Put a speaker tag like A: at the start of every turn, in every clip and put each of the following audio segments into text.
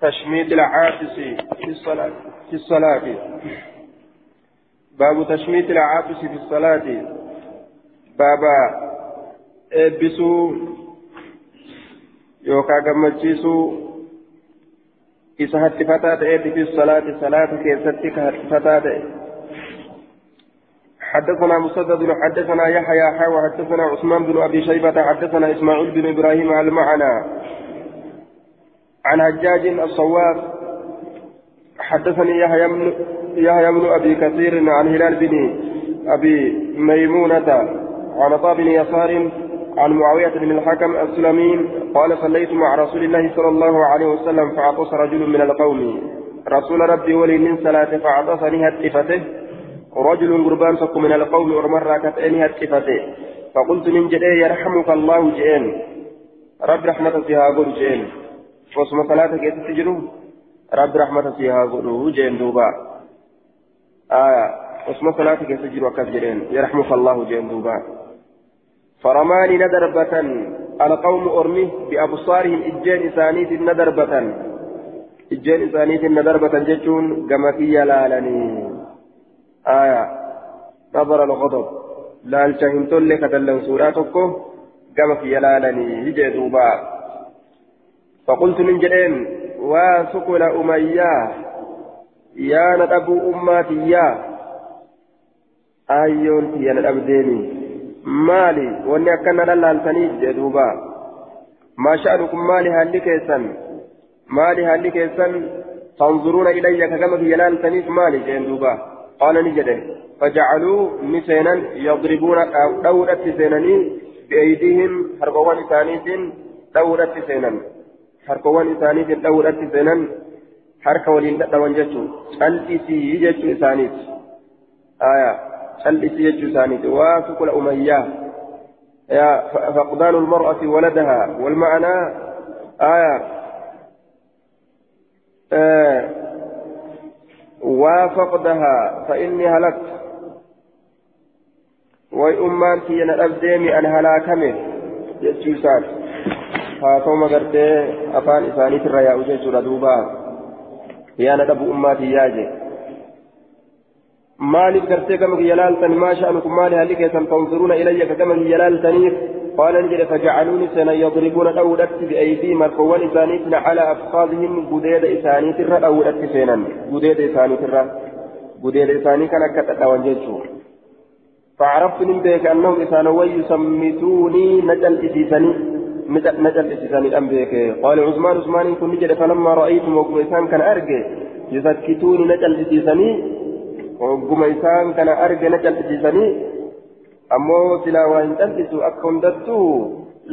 A: تشميت العاطس في الصلاة في الصلاة. باب تشميت العاطس في الصلاة. بابا ابسو يوكا جمتشيسو إذا هتفتات في الصلاة صلاة كيستك هتفتات حدثنا مسدد حدثنا يحيى حاوى حدثنا عثمان بن أبي شيبة حدثنا إسماعيل بن إبراهيم المعنى. عن حجاج الصواب حدثني يحيى بن يحيى بن أبي كثير عن هلال بن أبي ميمونة عن عطاء بن يسار عن معاوية بن الحكم السلمي قال صليت مع رسول الله صلى الله عليه وسلم فعطس رجل من القوم. رسول ربي ولي من صلاة فعطسني هتفته رجل قربان فك من القوم ورمر كتئني هتفته فقلت من جدي يرحمك الله جئين رب رحمة فيها قول جئين واسم صلاتك يتسجلوا رب رحمة فيها قول جئين دوبا آية واسم صلاتك يتسجلوا كفجرين يرحمك الله جئين دوبا فرماني ندربة القوم أرمي بأبصارهم إجين إسانيت ندربة إجين إسانيت ندربة جتون قمكي يلالني آية نظر الغضب لا الشهمت لك دلن سوراتكم قمكي يلالني يجي دوبا فقلت من جدين وسكل أمياه يا ندبو أماتي يا آيون يا ندب ديني akkana lallaaltaniif jee duuba maa sha'anukum maali haalli keessan maali haalli keessan tanzuruuna ilayya kagama kiyya laaltaniif maali jeen duuba qaala ni jedhe fajacaluu ni seenan yadribuuna dhawudhatti seenanii biaydihim harkowwan isaaniitiin dhawudhatti seenan harka waliin dhadhawan jechuu cal'isii jechuu isaaniiti aayaa cal'isi jechuu isaaniiti waa sukula umayyaa فقدان المرأة ولدها والمعنى آية آه وفقدها فإني هلكت وأمان في أن أبديمي أن هلاكمه جتشوسات هاتوما قرتي أفان إساني ترى أوجيش ردوبا يا ندب أماتي ياجي gama kiyya laaltan maa sha'anukum maali haalli keessan tanzuruuna ilayya ka gama kiyya laaltaniif qaala ni jedhe fajacaluuni seena yadribuuna dhawudhatti bi'aydiihim harkowwan isaaniitiin calaa afqaadihim gudeeda isaaniitirra dhawudhatti seenan gudeeda isaaniitirra gudeeda isaanii kan akka dhadhawan jechuu فعرفت من بيك أنهم إسانوا يسمتوني نجل إسيسني نجل إسيسني أم بيك قال عثمان عثمان كن نجد فلما رأيت موقوسان كان أرجع يسكتوني نجل isaan kana arge na cal'isiisanii ammoo silaa waa hin cal'isu akka hundattuu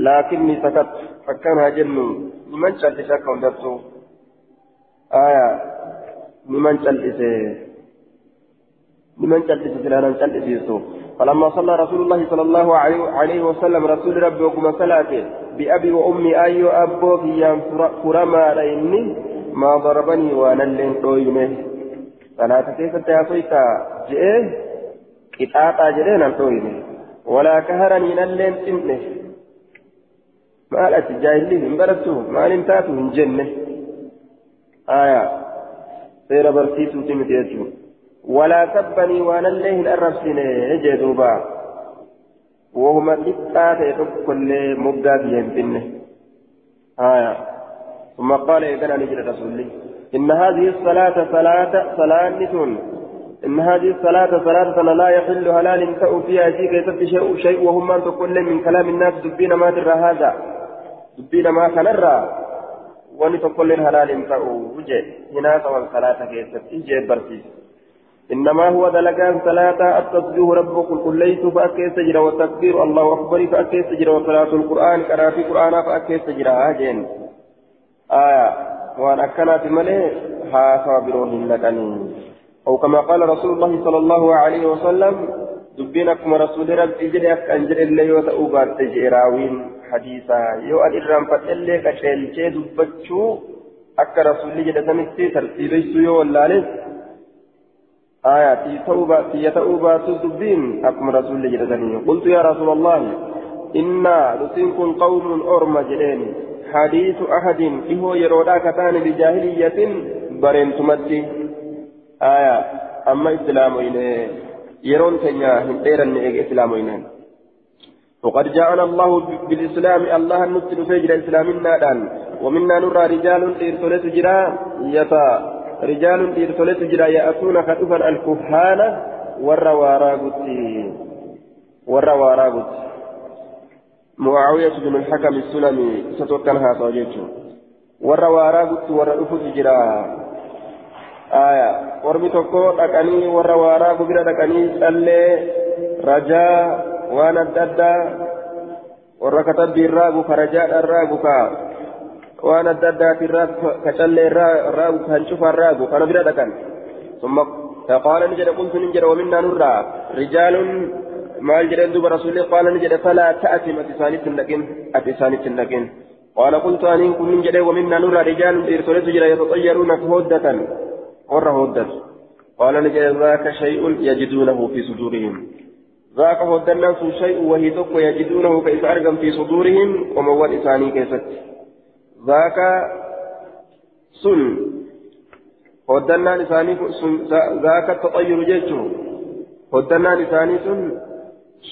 A: laakinni sakat akkan haa jennu niman cal'ise akka hundattuu aya niman cal'ise niman cal'ise silaa nan cal'isiisu فلما صلى رسول الله صلى الله عليه وسلم رسول ربي وكما صلاته بأبي وأمي أي أبو في فرما رأيني ما ضربني وأنا اللي صلاة كيف تاسويتا جئ قطاطا جئ نمتوين ولا كهرني نلين تنه. ما تجاهلي من برسو ما نمتاتو من جنة. آية. سير برسيسو تمتيتو ولا سبني وأنا الليه الأرسين جدوبا وهما لقاة كل مبدا بيهم آية. ثم قال إذن نجد رسول الله إن هذه الصلاة صلاة صلاة إن هذه الصلاة صلاة لا يحل هلال تأو فيها شيء كيف شيء شيء وهم تقول من كلام الناس دبين ما ترى هذا. دبين ما كنرى وأن تقول هلال تأو وجه. هنا سوى الصلاة كيف تجي برسيس. إنما هو دلقان صلاة التصبيح ربك قل ليس فأكي سجر والتكبير الله أكبر فأكي سجر وصلاة القرآن كرا في القرآن فأكي سجر هاجين آية. وأن أكنت ملئ ها صابرون لكني أو كما قال رسول الله صلى الله عليه وسلم دبينكم رسول ربي جري أنجر اللي يوتأوبات تجيراوين حديثا. يو أن إرام فتلي كشيل دبتشو أكا رسول جري سمتي ترتيبيسو يو واللالي. آية تيتوبة تيتوبة دبين أكم رسول جري قلت يا رسول الله إنا نسينكم قوم أرم جرين حديث أحد إهو يرودا كتان بجاهلية برنتمتي آية أما إسلامين. يرون تنيا هنديرا نيجي إسلامين. وقد جاءنا الله بالإسلام الله نسل فجر إسلامنا ومنا نرى رجال إرسلت جرا يتا رجال إرسلت جرا يأتون خطفا الكهانة والرواراغتي والرواراغتي معاوية بن الحكم السلمي ستوكلها صوجيته والرواراغتي والرأفت جرا آية. ورمي تكو دكاني والرواراغ بلا دكاني سلي. رجاء وأنا الددا وركتب بالراغ فرجاء الراغ كا. Adda addaatirraa kacallee irraa kan cufa raagu kana bira dhaqan. ثم قال نجد قلت نجد ومنا نرى رجال ما الجد دوب رسول قال نجد فلا تأتي أتساني تنلقين أتساني تنلقين قال قلت أن كن نجد ومنا نرى رجال إرسلت جرى يتطيرون هودة ور هودة قال نجد ذاك شيء يجدونه في صدورهم ذاك هودة الناس شيء وهي يجدونه كيف أرقم في صدورهم وموال إساني كيست ذاك سن. هدنان إساني ذاك التطير جيشه. هدنان إساني سن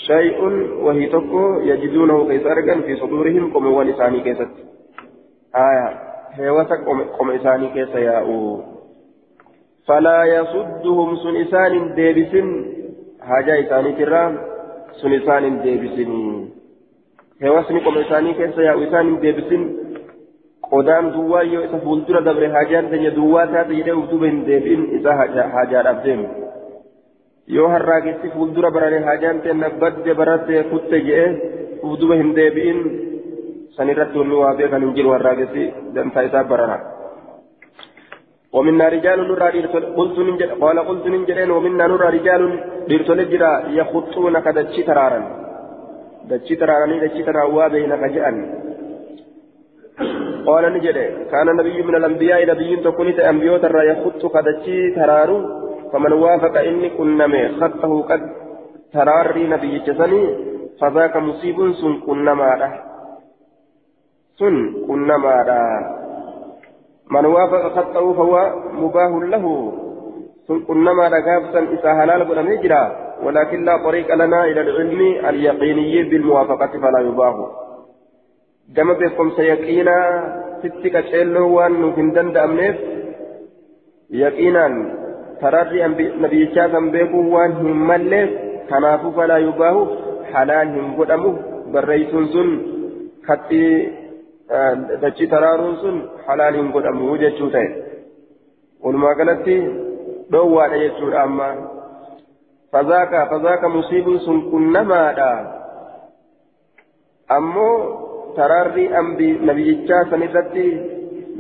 A: شيء وهي تكو يجدونه كيس أرقا في صدورهم قم ولساني كيست آية هيوتك قم إساني كيس ياؤو فلا يصدهم سن إسان ديبس حاجة إساني ترام سن إسان ديبسن. هيوسني قم إساني كيس ياؤو إسان ديبسن. Fuuldura dabre hajaan teenya duwwaa taate jedhee utuba hin deebiin isa hajaadhaaf deemu yoo harraagessi fuuldura barane hajaan teenna badde baratte kutte jedhee utuba hin deebiin sanirratti wanni waa beekan hin jiru harraagessi dantaa isaa barara ومنا رجال نرى قلت ننجد قال قلت ننجدين ومنا نرى رجال ديرتول جرا يخطون كدتشي ترارا دتشي ترارا دتشي ترارا بين كجأن قال نجد كان نبي من الأنبياء نبي تكون أنبياء ترى يخط قدتشي ترارو فمن وافق إني كنا خطه قد تراري نبي جسني فذاك مصيب سن كنا ماذا سن كنا ماذا من وافق خطه فهو مباه له. سن كنا ماذا قابسا إذا هلال قد نجرى ولكن لا طريق لنا إلى العلم اليقيني بالموافقة فلا يباه gama beekumsa yaqiinaa sitti qaceelloo waan nuuf hin danda'amneef yaqiinaan tararri nabiyyichaa san beekuun waan hin malleef kanaafuu falaa yubaahu halaal hin godhamu barreeysuun sun katti dachii taraaruun sun halaal hin godhamu jechuu ta'e walumaa galatti dhoowwaadha jechuudha amma fazaaka fazaaka musiibuun sun qunnamaadha ammoo taraarri nabiyyichaa san irratti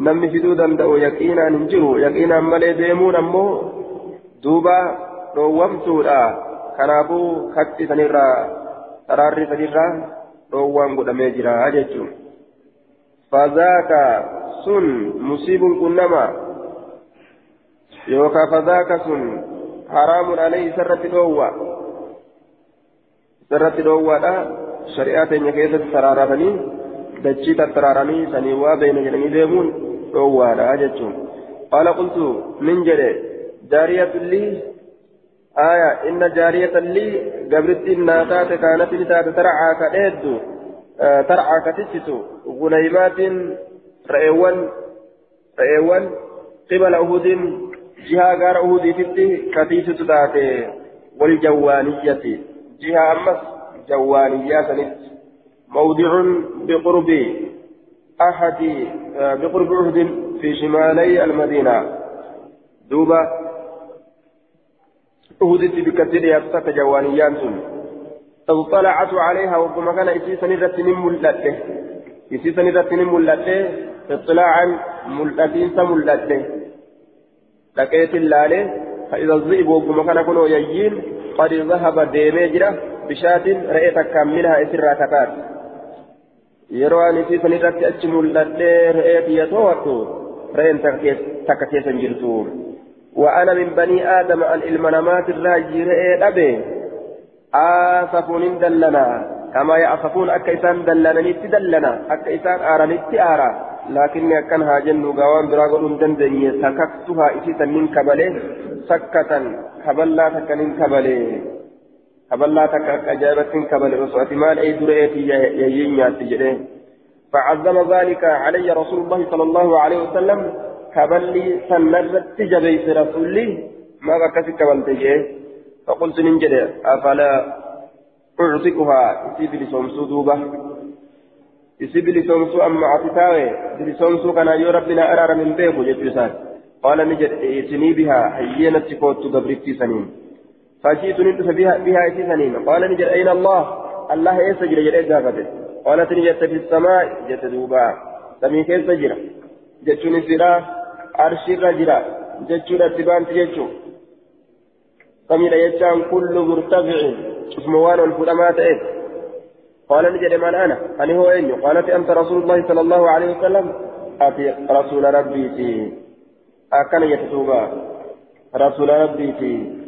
A: namni fiduu danda'u yaqiinaan hin jiru yaqiinaan malee deemuun ammoo duuba dhoowwamtuudha kanaafuu katti sanirraa taraarri sanirraa dhoowwaan godhamee jira fazaaka sun musiibun kun nama yookaan fazaaka sun haraamun alee isarratti dhoowwa isarratti dhoowwaadha shari'aa teenya keessatti taraaratanii waa beeyna jedhanii deemuun dhoowwaadha jechuun qaala qultu nin jedhe jaariyatun lii aya inna jaariyatan lii gabrittiin naa taate kaanati ni taate tarcaa ka dheeddu tarcaa ka tichitu gunaymaatin ra'eewwan ra'eewwan qibala uhudin jihaa gaara uhudiititti katiisitu taate waljawwaaniyyati jihaa ammas جوانية سنت موضع بقرب أحد بقرب عهد في شمالي المدينة. دوبا أهدت بكثير يبسط جوانيان. سن اطلعت عليها وكما كان إسيسا نرت ملته إسيسا نرت ملته اطلاعا ملتين سملته لقيت اللالي فإذا الذئب وكما كان كنوا يجين قد ذهب ديميجرة بشاة رأيت كاملها إسرا تكات يروى في سنرات أجم اللدي رأيت يتوتو رأيت تكتيسا جرتو وأنا من بني آدم الإلمنامات الراجي رأيت أبي آسف دلنا كما يأسفون أكا إسان دلنا نت دلنا أكا إسان آرا نت آرا لكني أكن هاجن قوام براغل دندني سككتها إسيسا من كبله سكة كبلا تكن كبله كبلا تك أجابة كبله وسوأت مال أي دريتي يجين ياتي فعظم ذلك علي رسول الله صلى الله عليه وسلم كبلي سنرت جبيت رسولي ما بكت كبلت فقلت من جد أفلا أعطيكها إسي بلسومسو دوبة إسي بلسومسو أما عطتاوي بلسومسو كان يو ربنا أرار من بيكو جتوسان قال نجد ائتني بها هينة كوت قبرتي سنين فجئت ندس بها بها سنين قال نجد أين الله. الله يسجل جد إجابته قالت نجد في السماء. جت دوبا. سمي كيف سجل جتوني سرا؟ أرشي رجلا جتشون اتبان تجتشو سمي يجان كل مرتفع. اسمه وان والفلمات إيه قال نجد من أنا؟ أنا هو إني. قالت أنت رسول الله صلى الله عليه وسلم. أتي رسول ربي أكن يتتوبا رسول ربي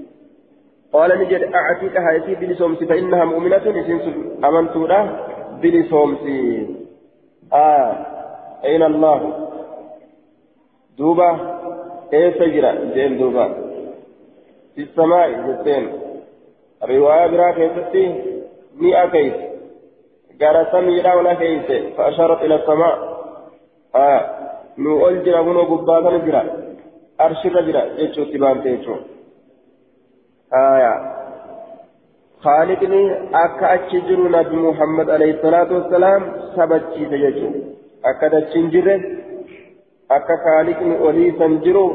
A: قال نجد أعتيك هايتي بلسومس فإنها مؤمنة أمنت له بلسومس آه. أين الله؟ دوبا. إيه سجرة جين دوبا. في السماء جتين رواية برا كيستي مئة كيس. قال سمي ولا كيس. فأشارت إلى السماء. آه. نقول جرا ونو قباتا جرا. أرشد جرا. جيتشو تبان تيتشو آية. خالقني أكا أتشجر نبي محمد عليه الصلاة والسلام سبتشي تججو أكا تشنجر أكا خالقني أولي سنجرو.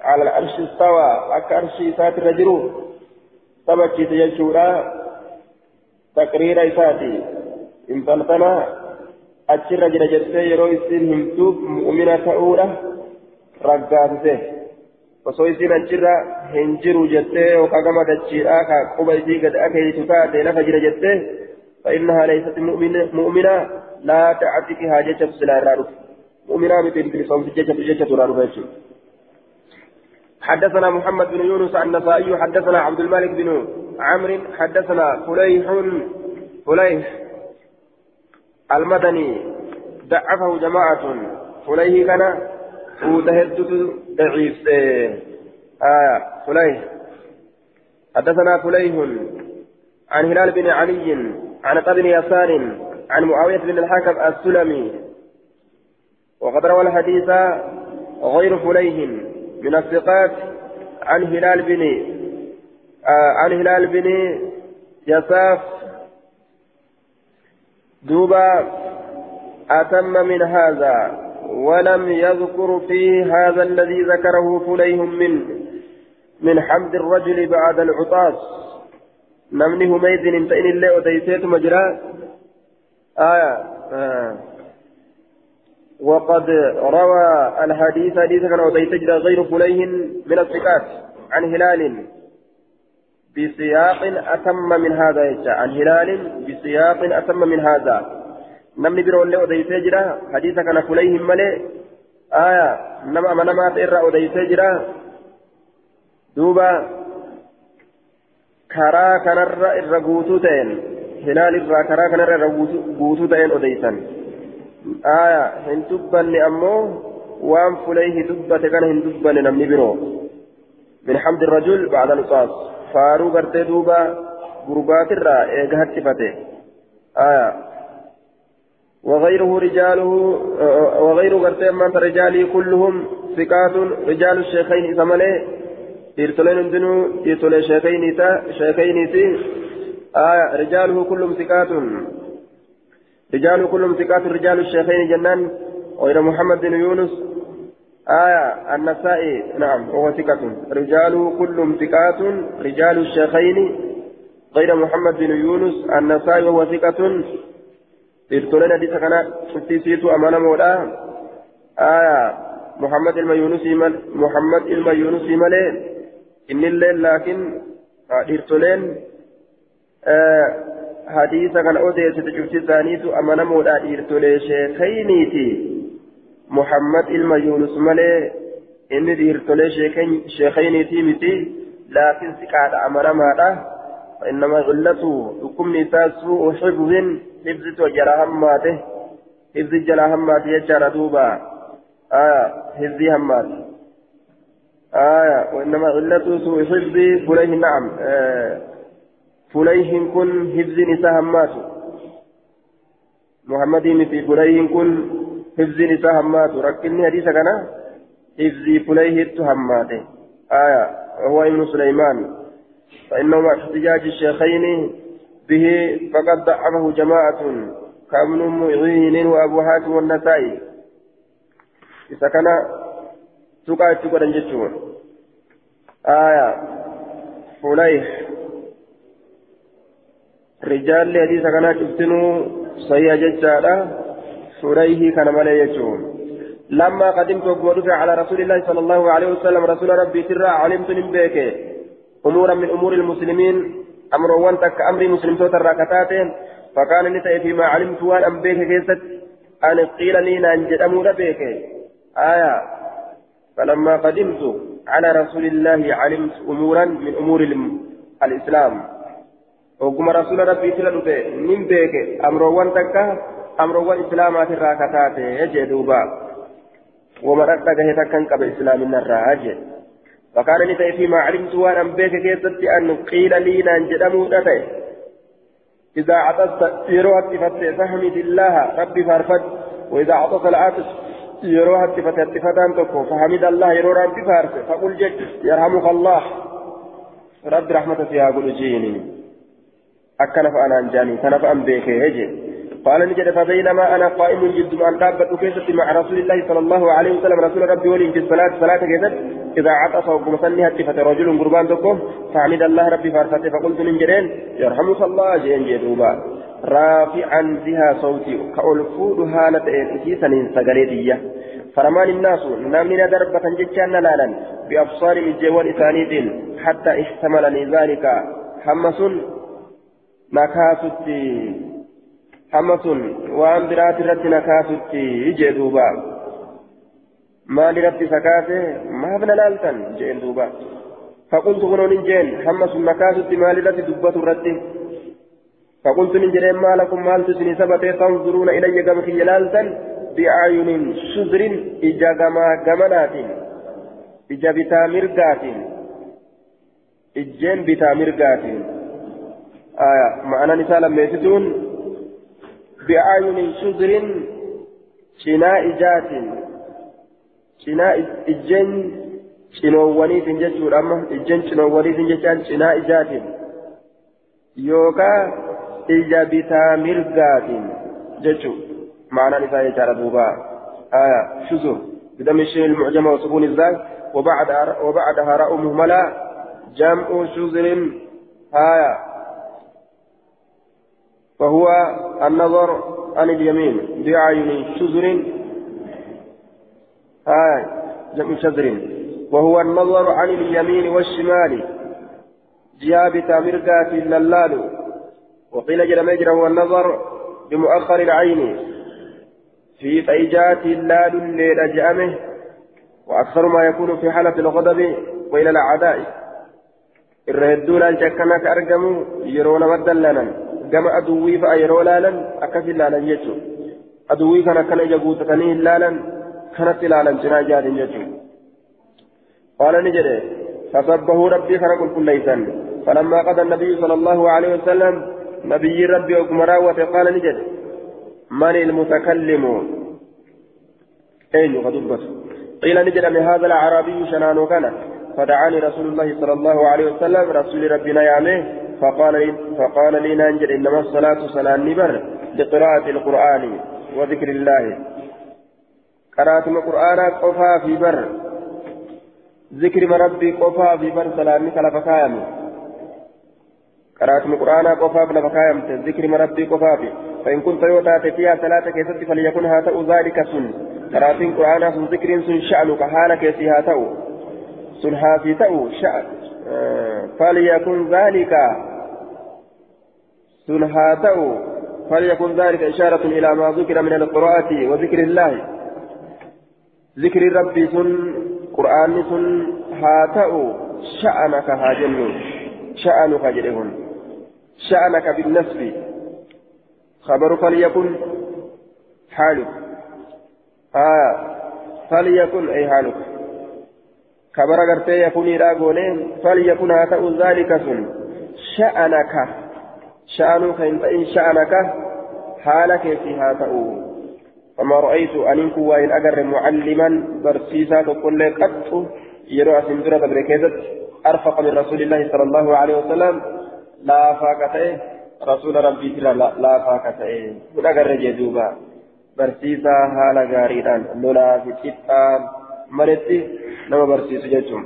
A: على العرش استوى أكا أرشي ساتر جرو. سبتشي تججو تقرير إساتي. إن تلتنا أتشر جل جتة يرو إسين همتوب مؤمنة تؤولة رقاتته. Osoo isiin achirra hin jiru jettee yookaan gama dachiidhaa ka quba isii gad akeeytu taate lafa jira jettee فإنها ليست مؤمنة لا تعتك حاجة سلا الرارف مؤمنة مثل بلسان ججة ججة الرارف حدثنا محمد بن يونس النسائي حدثنا عبد الملك بن عمرو حدثنا فليح فليح المدني. ضعفه جماعة. فليح كان وتهدد ضعيف آه فليح حدثنا فليح عن هلال بن علي عن بن يسار عن معاوية بن الحكم السلمي وقد روى الحديث غير فليح من الثقات عن هلال بن آه عن هلال بن يساف دوبا أتم من هذا ولم يذكر فيه هذا الذي ذكره فليه من من حمد الرجل بعد العطاس. نمني هميد انتئن الله وديسيت مجرى. آية. وقد روى الحديث حديث كان وديت غير فليه من الثقات عن هلال بسياق أتم من هذا عن هلال بسياق أتم من هذا. Namni biroo illee odeysee jira hadiisa kana fulayhim malee aya nama amanamaata irraa odeysee jira duuba karaa kanarra irra guutuu ta'een hilaal irraa karaa kanarra irra guutuu ta'een odeysan aya hin dubbanne ammoo waan fulayhi dubbate kana hin dubbanne namni biroo min hamdi rajul bacda lusaas faaruu gartee duuba gurbaatirraa eega hattifate aya وغيره رجاله وغير غرتين من رجالي كلهم ثقات رجال الشيخين إسمالي إرتلين اندنو إرتلين شيخين تا شيخين تي آه رجاله كلهم ثقات. رجال كلهم ثقات رجال الشيخين جنان غير محمد بن يونس آية النسائي نعم وهو ثقة. رجال كلهم ثقات رجال الشيخين غير محمد بن يونس النسائي وهو ثقة. Dhiirtoleen hadiisa kana cuftiisiitu amanamoodha aya muhammad ilma yunusii mal muhammad ilma yunusii malee innillee laakiin dhiirtoleen hadiisa kana odeessite cufti isaaniitu amanamoodha dhiirtolee sheekayniiti muhammad ilma yunus malee inni dhiirtolee sheekayniitii miti laakiin siqaadha amanamaadha فإنما علته حكم نساء سوء حفظ حفظ وجرى هماته حفظ جرى هماته يجرى دوبا. آية حفظ هماته. آية وإنما علته سوء حفظ فليه نعم. آه فليه كن حفظ نساء هماته. محمد في فليه كن حفظ نساء هماته. ركني حديث كان حفظ فليه هماته. آية وهو ابن سليمان. فإنه مع احتجاج الشيخين به فقد ضعفه جماعة كابن معين وأبو حاتم والنسائي. إذا كان تقع تقع جتون آية فليح. رجال الذي سكن شفتنوا صحيح جتالا فليه كان ملي يجون. لما قدمت وقمت على رسول الله صلى الله عليه وسلم رسول ربي سرا علمت من بيكي أمورا من أمور المسلمين أمر وانتك أمر مسلم توتر راكتاتين فكان نتأي فيما علمت وان أنبيك كيست أن قيل لي ننجد أمور بيك. آية. فلما قدمت على رسول الله علمت أمورا من أمور الإسلام. وكما رسول ربي سلطة من بيك. أمر وانتك أمر وان إسلامات الراكتاتين يجي دوبا ومن أتقه تكن قبل إسلام الراجل فكان نتأي فيما علمت وأنا بيك كيست أن قيل لي ننجدمو نتأي إذا عطست يروها اتفت فهمت الله ربي فارفت. وإذا عطس العاطس يروها اتفت اتفتان تكو فحمد الله يروها ربي فارفت فقل جد يرحمك الله. رب رحمة فيها قل جيني. أكنف أنا أنجاني كنف أن بيك هجي. قال نجد فبينما أنا قائم جد أن دابت كيست مع رسول الله صلى الله عليه وسلم. رسول ربي ولي في الصلاة صلاة كيست. إذا عطس وقمصني هتفت رجل قربان تكم فحمد الله ربي فارفته فقلت من جرين يرحمك الله. جين جدوبا. رافعا بها صوتي كألفود هالة إتيسا سقريدية فرمان الناس نامنا دربة جتشان لالا بأبصار الجوال إسانيد حتى احتملني ذلك حمس نكاستي hamma sun waan biraati irratti na kaasutti jee duuba. Maal irratti isa kaase maaf na laaltan jeen duuba. فقلت كنون جين حمس مكاسد مال التي دبت الرد فقلت من جرين ما لكم مال تسني سبت تنظرون إلي كما في جلالة بأعين شزر إجا كما كمنات إجا بتا مرقات إجين بتا مرقات آية معنى نسالا ميستون بأعين شذر شناء جات شناء إجن شنووني تنجتشور أما إجن شنووني تنجتشان شناء جات يوكا إجا بتا مرقات جتشو. معنى نساء دوبا آية شذر بدم الشين المعجمة وسكون الزاي وبعد وبعدها راء مهملة. جمع شذر آية. فهو النظر عن اليمين بعين شزر آه جمع شزر وهو النظر عن اليمين والشمال. جاب تامرقات اللال وقيل جل مجرى هو النظر بمؤخر العين. في فيجات اللال الليل جامه. وأكثر ما يكون في حالة الغضب وإلى الأعداء. الرهدون الجكنك أرجموا يرون مدلنا. Yeroo laalan akkas ilaalan jechuudha aduwwii kana kana ija guutatanii hin laalan kanatti ilaalan cinaa ijaatin jechuudha qaala ni jedhe فسبه ربي كان قل ليسا فلما قضى النبي صلى الله عليه وسلم نبي ربي وكمرا وقال نجد من المتكلم أين غضبت قيل نجد لهذا الأعرابي شنان كان فدعاني رسول الله صلى الله عليه وسلم رسول ربنا يامه فقال لي فقال لي نانجل إنما الصلاة صلاة نبر لقراءة القرآن وذكر الله. قرأت القرآن قفا في بر. ذكر ربي قفا في بر صلاة كلا فكايم قرأت القرآن قفا بلا فكايم ذكر ربي قفا في فإن كنت يوتا فيها صلاة كيست فليكن هاتو ذلك سن. قرأت القرآن ذكر سن شأنك حالك فيها تو هاتي تو شأن. فليكن ذلك سنهاتو فليكن ذلك إشارة إلى ما ذكر من القراءة وذكر الله. ذكر ربي سن قرآن سن هاتو شأنك هاجن شأنك جلهن. شأنك بالنسب. خبر فليكن حالك. آه. فليكن أي حالك. خبر قرتي يكون إراغونين فليكن هاتأ ذلك سن شأنك شأنك إن شأنك حالك في هاتأ فما رأيت أن وإن أجر معلما برسيسا تقول قط يروى سندرة بركيزة أرفق من رسول الله صلى الله عليه وسلم لا فاكته رسول ربي ترى لا فاكته من أجر جدوبا برسيسا حال غاريدان لولا في مرتي نما برسيس جدوم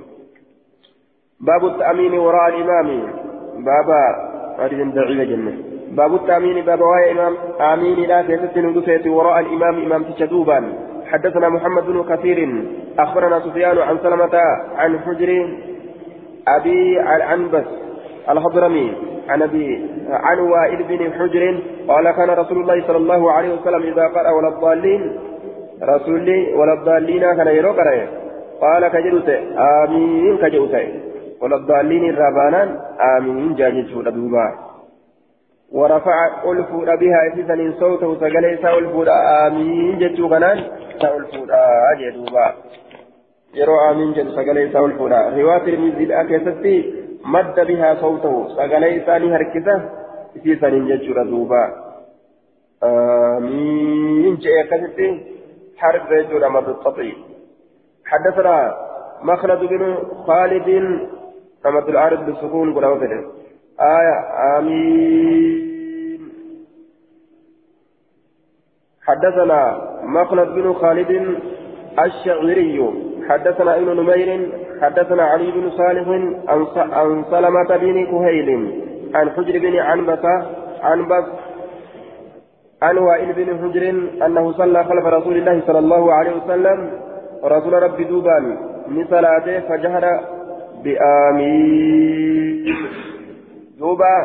A: باب التأمين وراء الإمام بابا هذه ضعيفة جنة باب التأمين باب واي إمام آمين لا كيست وراء الإمام إمام تشدوبا حدثنا محمد بن كثير أخبرنا سفيان عن سلمة عن حجر أبي العنبس الحضرمي عن أبي عن وائل بن حجر قال كان رسول الله صلى الله عليه وسلم إذا قرأ ولا الضالين رسولي ولا الضالين كان يروقر قال كجلت آمين كجلت ولا الضالين الرابانا آمين جاجت دوبا. ورفع ألفود بها إذن صوته سقليس ألفود آمين جتو كنان سألفود أجدوبا يرو آمين جتو سقليس ألفود رواية المزيد أكيستي مد بها صوته سقليس أني هركسة إذن جتو ردوبا آمين جاء حرف رجل أمر التطيب حدثنا مخلد بن خالد رمض العارض بالسكون قل آية آمين. حدثنا مخلد بن خالد الشعري حدثنا ابن نمير. حدثنا علي بن صالح عن سلمة بن كهيل عن حجر بن عنبسة عنبس عن وائل بن حجر أنه صلى خلف رسول الله صلى الله عليه وسلم رسول ربي دوبان من صلاته فجهر بآمين. دوبا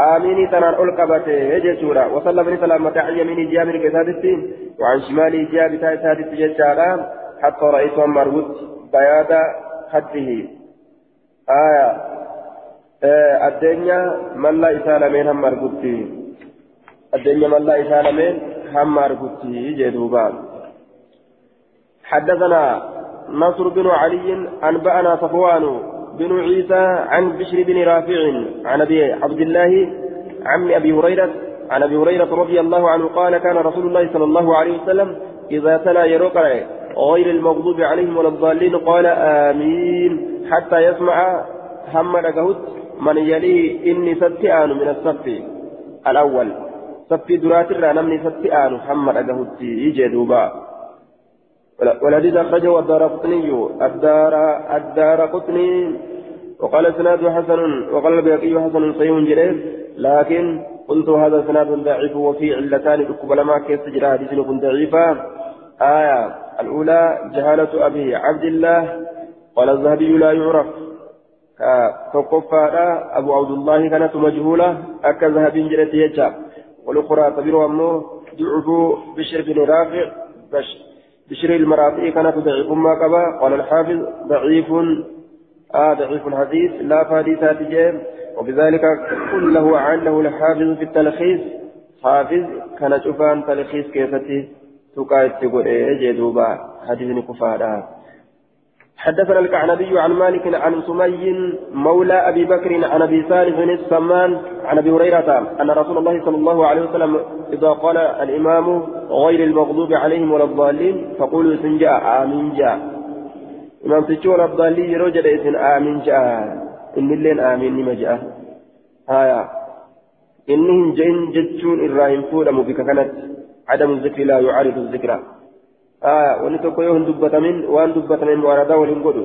A: آميني تنان أول قبته يجتورا وصلى بن سلامة عن يمين جابر كسادتي وعن شمالي جابر سادتي جتارا حتى رأيت مربوط بياض خده. آية الدنيا من لا إسالمين هم مربوطي الدنيا من لا إسالمين هم مربوطي جدوبا. حدثنا نصر بن علي أنبأنا صفوان بن عيسى عن بشر بن رافع عن أبي عبد الله عم أبي هريرة عن أبي هريرة رضي الله عنه قال كان رسول الله صلى الله عليه وسلم إذا تلا يرقع غير المغضوب عليهم ولا الضالين قال آمين حتى يسمع كهت من يليه إني ستئان من الصف الأول. صف درات نمني ستئان محمد كهت يجي دوبا والحديث أخرجه الدار قطني الدار الدار قطني وقال اسناد حسن وقال البيقي حسن صحيح جليل لكن قلت هذا اسناد ضعيف وفي علتان تقبل ما كيف تجرى حديث يكون ضعيفا آية الأولى جهالة أبي عبد الله قال الذهبي لا يعرف فقفا أبو عبد الله كانت مجهولة أكا ذهب جلت يجا والأخرى تبير أمه ضعف بشر بن رافع بشر المرافئ كانت ضعيف ما قبا. قال الحافظ ضعيف آه ضعيف الحديث لا فحديثات جيم. وبذلك كله عنه الحافظ في التلخيص. حافظ كان شوفان تلخيص كيفتي؟ تقايد تقول إيه جدوبا حديث كفارا حدثنا الكعنبي عن مالك عن سمي مولى أبي بكر عن أبي صالح بن السمان عن أبي هريرة أن رسول الله صلى الله عليه وسلم إذا قال الإمام غير المغضوب عليهم ولا الضالين فقولوا سنجاء آمين جاء. إمام ولا الضالين يروجد اسم آمين جاء. إن اللين آمين نما جاء. هايا. إنهم جين جتشون الراهيم فولم بك كانت. عدم الذكر لا يعارض الذكر. آه ونتوكو يهن دبتمين وأن دبتمين مواردة ولنقودو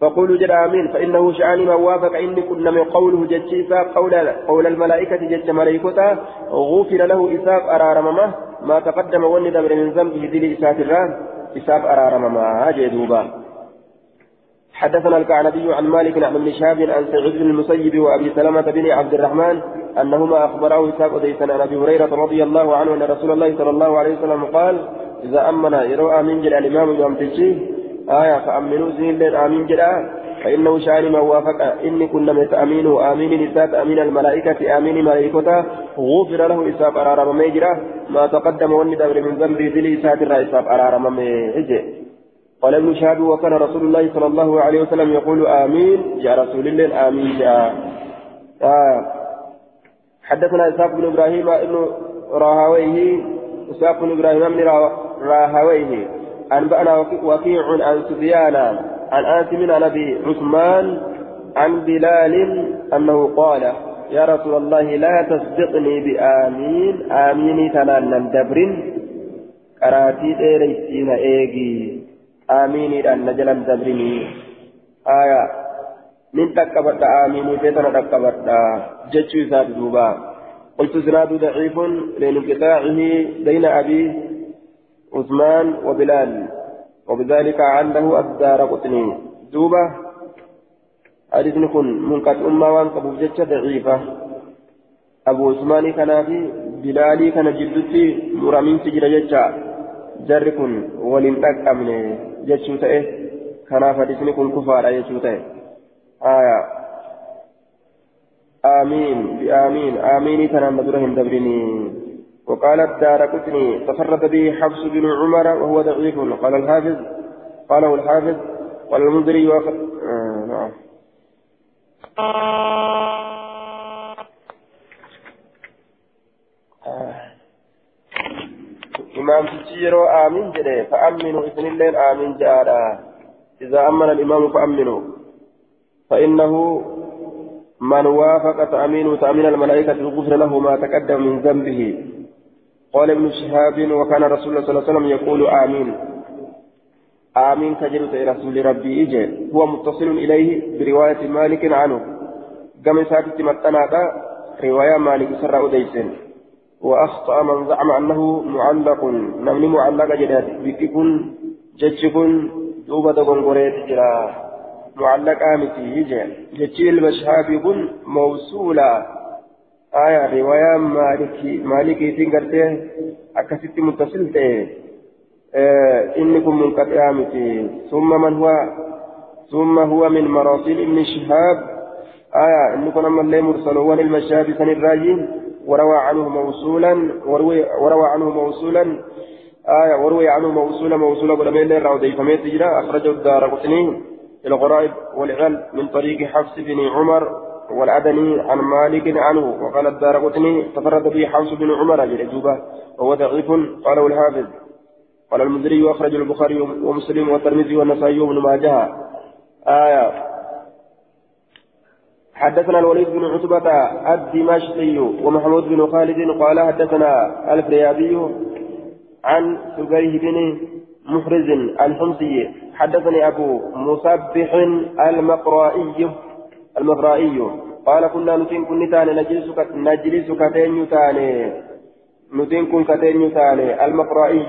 A: فقولوا جل آمين فإنه شأن ما وافق إني كنا من قوله جتشيسا قول, قول الملائكة جتش ملائكة غفر له إساف أرارمما ما تقدم وني دبر من ذنبه ذي إساف الرام إساف أرارمما جدوبا حدثنا الكعنبي عن مالك عن ابن شهاب عن سعيد بن المسيب وأبي سلمة بن عبد الرحمن أنهما أخبراه اسحاق ديسان عن أبي هريرة رضي الله عنه أن رسول الله صلى الله عليه وسلم قال إذا أمن يروى آمين جل الإمام يوم تجي آية فأمنوا زين لين آمين جل فإنه شأن ما وافق إني كنا متأمين وآمين إسات أمين الملائكة آمين ملائكة غفر له إساب أرارم ميجرا ما تقدم والندبر من ذنبي ذلي إسات الرئيساب أرارم ميجرا قال ابن شهاب وكان رسول الله صلى الله عليه وسلم يقول آمين جاء رسول الله آمين جاء آه. حدثنا إسحاق بن إبراهيم ابن راهويه إسحاق بن إبراهيم بن راهويه أنبأنا وكيع عن سفيان. عن آسم عن أبي عثمان عن بلال أنه قال يا رسول الله لا تصدقني بآمين. آمين تنان دبر كراتي ديريسين إيجي. آمين أن نجلا دبرني آية. من تكبرت آمين فتنا تكبرت. جتشو دوبا. قلت سناد ضعيف لانقطاعه بين أبي عثمان وبلال وبذلك عنده الدار قطني. دوبة حديث كن منقط أمة وان قبو جتش ضعيفة. أبو عثمان كان في بلالي كان جدتي مرامين سجل جتش جر كن ولن تكامن جتشو تأه كان حديث كن كفار جتشو تأه آية. آمين. بآمين. آمين. تنام درهم دبرني. وقال الدار قطني تفرد به حفص بن عمر وهو ضعيف. قال الحافظ قاله الحافظ قال المنذري وخ... آه نعم. آه. إمام تجيرو آمين جده فأمنوا إذن الليل آمين جارا إذا أمن الإمام فأمنوا. فإنه من وافق تأمين تأمين الملائكة الغفر له ما تقدم من ذنبه. قال ابن شهاب وكان رسول الله صلى الله عليه وسلم يقول آمين. آمين كجلت رسول ربي إجي. هو متصل إليه برواية مالك عنه. قام ساكت متناتا رواية مالك سر أديسن وأخطأ من زعم أنه معلق. نمني معلق جداد. بككن جتشكن دوبة غنغوريت جرا. معلق آمتي يجي جتشي المشهاب يكون موصولا. آية رواية مالكي مالكي تنقرته أكست متصل تيه آه إنكم منقطع متي ثم من هو ثم هو من مراسيل ابن شهاب آية إنكم أما اللي مرسلون المشهاب سن الراجين وروى عنه موصولا وروي, وروى عنه موصولا۔ آية وروي عنه موصولا موصولا ولم يلي راودي فميت أخرجه الدار قطني الغرائب والعلم من طريق حفص بن عمر۔ والأدني عن مالك عنه وقال الدار قطني تفرد به حوس بن عمر للجوبة وهو ضعيف قاله الحافظ. قال المنذري وأخرج البخاري ومسلم والترمذي والنسائي وابن ماجه. آية حدثنا الوليد بن عتبة الدمشقي ومحمود بن خالد قال حدثنا الفريابي عن سبيه بن محرز الحمصي. حدثني أبو مصبح المقرائي. المفرائي قال كنا نتين كن تاني نجلس نجلس كتين تاني نتين كن كتين تاني المفرائي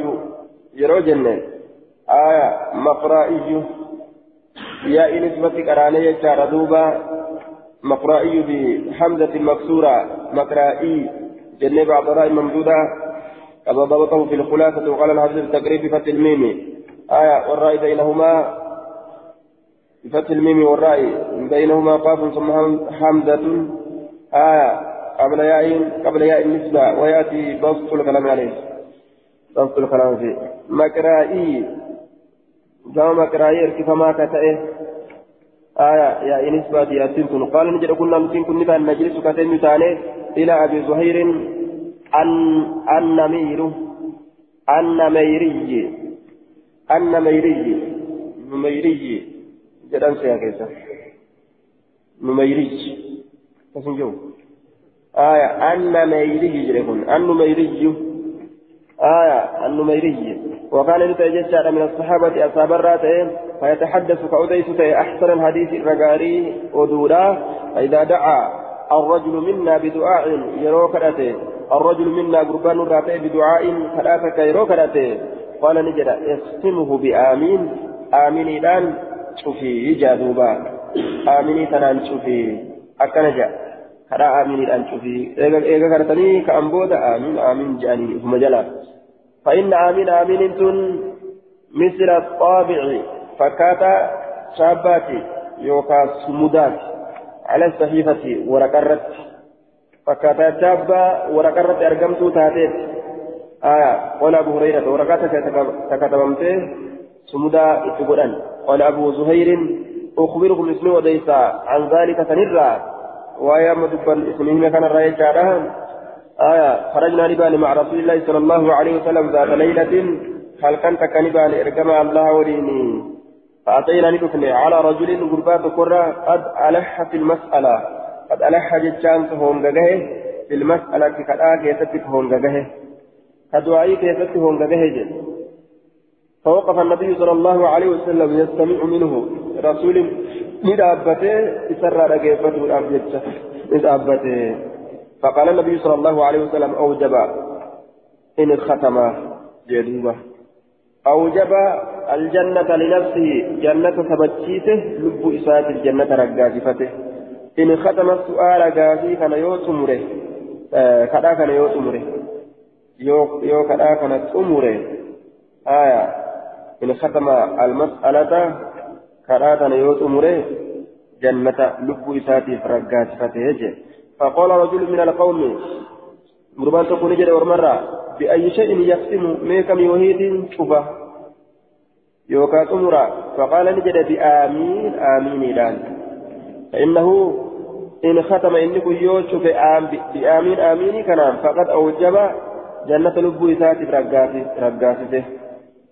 A: يرو جنة. آية مفرائي يا إن اسمتك أراني يجار دوبا. مفرائي بحمزة مكسورة. مقرائي جنة بعض رأي ممدودة. كما ضبطه في الخلاصة وقال الحافظ التقريب فتح الميم. آية والرأي بينهما بفتح الميم والراء بينهما قاف ثم حمزة. آية. قبل ياء قبل ياء النسبة ويأتي بسط الكلام عليه. بسط الكلام فيه. مكرائي جاء مكرائي اركف ما كتئه. آية. يا نسبة يأتين قال نجد كنا نسين كنا نجلس كتئه تاني إلى أبي زهير. أن النمير النميري النميري نميري jedhan seeyaa keessa numayrij kasin jiru aya anna mayrihi jedhe kun annumayriyyu aya annumayriyyi وكان يتجسد من الصحابة أصحاب الراتين فيتحدث كأوديس أحسن الحديث الرقاري ودولا فإذا دعا الرجل منا بدعاء يروك الرجل منا قربان الراتين بدعاء ثلاثة يروك قال نجد اختمه بآمين. آمين إلآن. Jaaduuba aaminii tanaan cufii akkana jaa kadhaa aaminiidhaan cufii eega kadhatanii ka'an booda aamin aamin jedhanii ufuma jalaa فإن آمين آمين تن مثل الطابع فكاتا شاباتي يوكا سمودات على الصحيفة ورقرت فكاتا تابا ورقرت أرقمتو تاتيت آية قال أبو هريرة ورقات تكتبمته سمودا اتقران قال أبو زهير أخبركم اسمي وديسا. عن ذلك سنرى. ويا مدبا اسمه كان الرأي جارها آية خرجنا لبان مع رسول الله صلى الله عليه وسلم ذات ليلة. هل كنت كنبان إرقم الله وليني فأتينا ندفن على رجل قربات قرى قد ألح في المسألة. قد ألح جتشان هون جهه في المسألة كذا كيست هون جهه كدعائي كيست هون جهه فوقف النبي صلى الله عليه وسلم يستمع منه رسول ندابته يسرى رقيفته الأبجدة ندابته. فقال النبي صلى الله عليه وسلم أوجب إن ختم جدوبة أوجب الجنة لنفسه. جنة ثبتشيته لب إسات الجنة رقاجفته. إن ختم السؤال قاسي كان يوتمره. آه كذا كان يوتمره. يو يو كذا كانت أمره آية. إن ختم المسألة كذا كان يوتمره جنة لب إسات رقاجفته فقال رجل من القوم مربان تكون جري ورمرة بأي شيء يقسم ميكم يوهيد شوفه؟ يوكا تمرا فقال نجد بآمين آمين الآن فإنه إن ختم إنك يوشف بآمين آمين كلام فقد أوجب جنة لب إسات رقاسته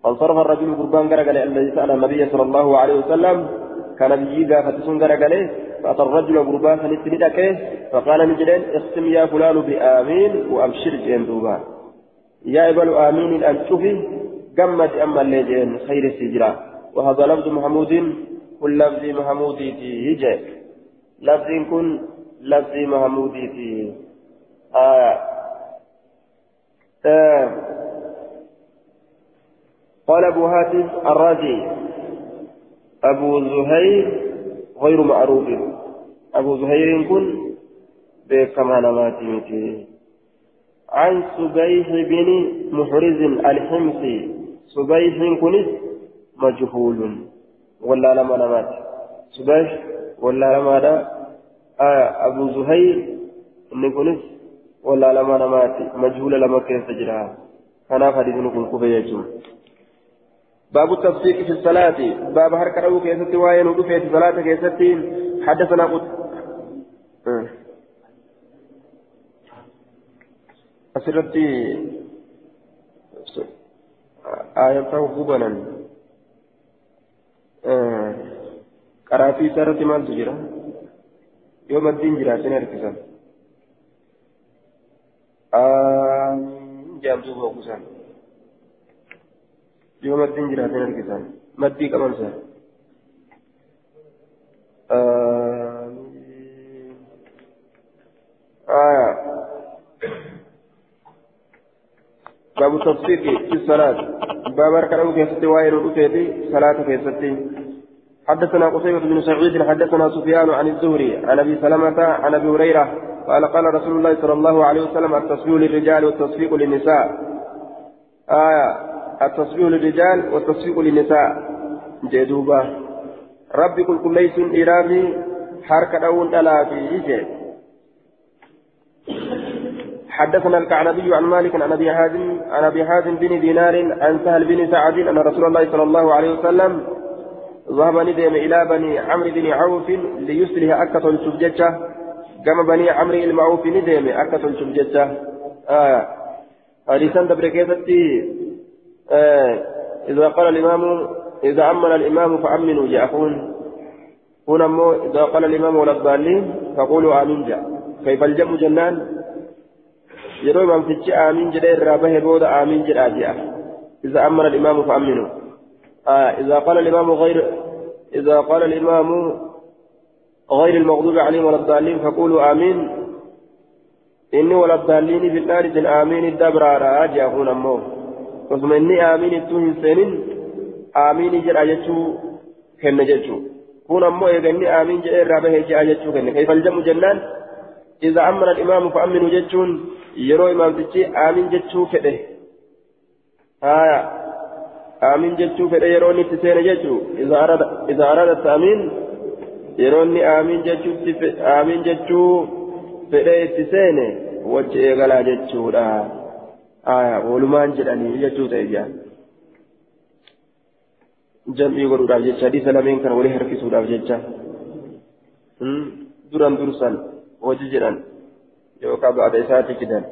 A: فانصرف الرجل قربان قرقل الذي سأل النبي صلى الله عليه وسلم. كان بيجي قافتسون قرقلة. فأتى الرجل قربان فنتندك فقال نجدين اختم يا فلان بآمين وأبشر جندوبا يا إبل آمين أن تشوفي قمت أما الليجين خير السجرة. وهذا لفظ محمود. كل لفظ محمودي هجة لفظ كن لفظ محمودي آه. آه. قال أبو هاتف الرازي. أبو زهير غير معروف. أبو زهير كن بكما نماتي عن سبيح بن محرز الحمصي. سبيح كنس مجهول. ولا لما نمات سبيح ولا لما دا آه أبو زهير إن كنس ولا لما نمات مجهول لما كيف تجرى. أنا حديث نقول كفاية باب التصديق في الصلاة. باب حركة أبو كيست وين في الصلاة كيست حدثنا قد أه. أسرتي. آية فوقبنا. قرافي سارة مال تجرى. يوم الدين فوقسان yoo maddiin jiraatin argisan maddii qabansa آية باب التصديق في الصلاة باب أركان كيستي واير الأتيتي صلاة كيستي حدثنا قصيبة بن سعيد حدثنا سفيان عن الزهري عن أبي سلمة عن أبي هريرة قال قال رسول الله صلى الله عليه وسلم التصفيق للرجال والتصفيق للنساء آية التصفيق للرجال والتصفيق للنساء. جدوبا ربي كل كل ليس إيرابي حركة أول ألا في حدثنا الكعنبي عن مالك عن أبي حازم عن أبي حازم بن دينار عن سهل بن سعد أن رسول الله صلى الله عليه وسلم ذهب ندم إلى بني عمرو بن عوف ليصلح أكة الشبجة كما بني عمرو المعوف ندم أكة الشبجة آه. حديثا آه إذا قال الإمام إذا أمن الإمام فأمنوا جاءكم. هنا مو إذا قال الإمام ولا الضالين فقولوا آمين جاء. كيف الجمع جنان؟ يروي من فتش آمين جاء الرابه بودا آمين جاء جاء. إذا أمن الإمام فأمنوا. آه إذا قال الإمام غير إذا قال الإمام غير المغضوب عليهم ولا الضالين فقولوا آمين. إني ولا الضالين في النار آمين الدبر راجع هنا مو. Osuma inni aamiin ittuu hin seenin aamiinii jedha jechuu kenne jechuu kun ammoo eega inni aamiin jedhee irraa bahee je'a jechuu kenne kaifal jedhamu jennaan إذا أمن الإمام فأمنوا جتشون يرو إمام تجي آمين جتشو فده آية آمين جتشو فده يرو نتسين جتشو إذا أراد إذا أراد التأمين yeroonni aamiin aamiin jechuu fedhee itti seene wajji eegalaa jechuudha jaa jam'ii godhuudhaaf jecha hadiisa lameen kan walii harkisuudhaaf jecha duran dursan hojii jedhan yookaan ba'ada isaatti fidan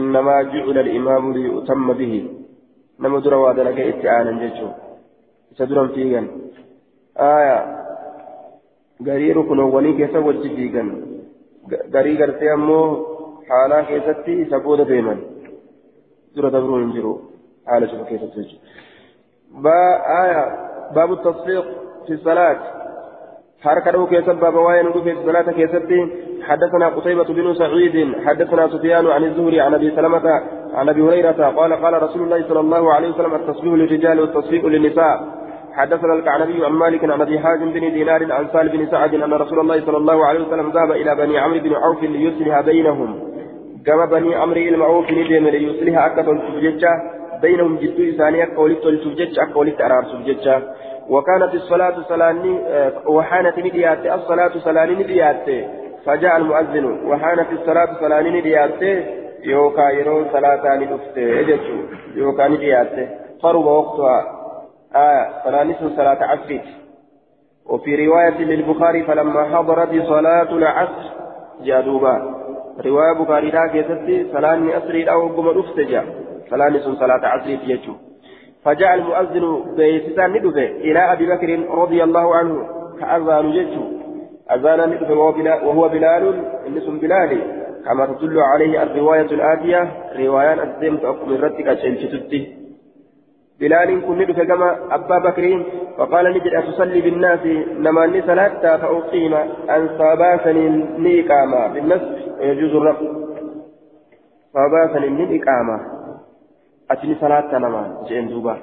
A: innamaa jucila al-imaamu liyu'tamma bihi nama dura waa dalagee itti aanan jechuudha isa duran fiigan aayaa garii rukunoowwanii keessa wajji fiigan garii gartee ammoo haalaa keessatti isa booda deeman dura dabruun hin jiru haala cufa keessatti jechuudha. Baabu tasfiiq fi salaat. حركة له كيسب بابا وين في الصلاة كيسبتي حدثنا قتيبة بن سعيد حدثنا سفيان عن الزهري عن أبي سلمة عن أبي هريرة قال قال رسول الله صلى الله عليه وسلم التصفيق للرجال والتصفيق للنساء حدثنا الكعنبي عن مالك عن أبي حازم بن دينار عن سال بن سعد أن رسول الله صلى الله عليه وسلم ذهب إلى بني عمرو بن عوف ليصلح بينهم كما بني عمرو المعوف ندم ليصلح أكثر السججة بينهم جدو إساني أكولت السججة أكولت أرار سججة وكانت الصلاة صلاني وحانت نديات الصلاة صلاني نديات فجاء المؤذن وحانت الصلاة صلاني نديات يوكا يرون صلاة ندفت اجتشو يوكا نديات قرب وقتها آه صلاني صلاة عصر وفي رواية للبخاري فلما حضرت صلاة العصر جادوبا رواية بخاري لا كيستي صلاة أسري أو قم أفتجا صلاة صلاة عصر يجتشو فجاء المؤذن بيتسان ندفه إلى أبي بكر رضي الله عنه كأذان جيشه أذان ندفه وهو بلال إنسم بلال كما تدل عليه الرواية الآتية روايان أسلم تأكل من رتك أشلشتته بلال كن ندفه كما أبا بكر فقال نجد أتصلي بالناس نما صلاة فأقيم أن صاباسني نيقاما بالنسب ويجوز الرفض. صاباسني نيقاما أتني صلاة نما جئن دوبا.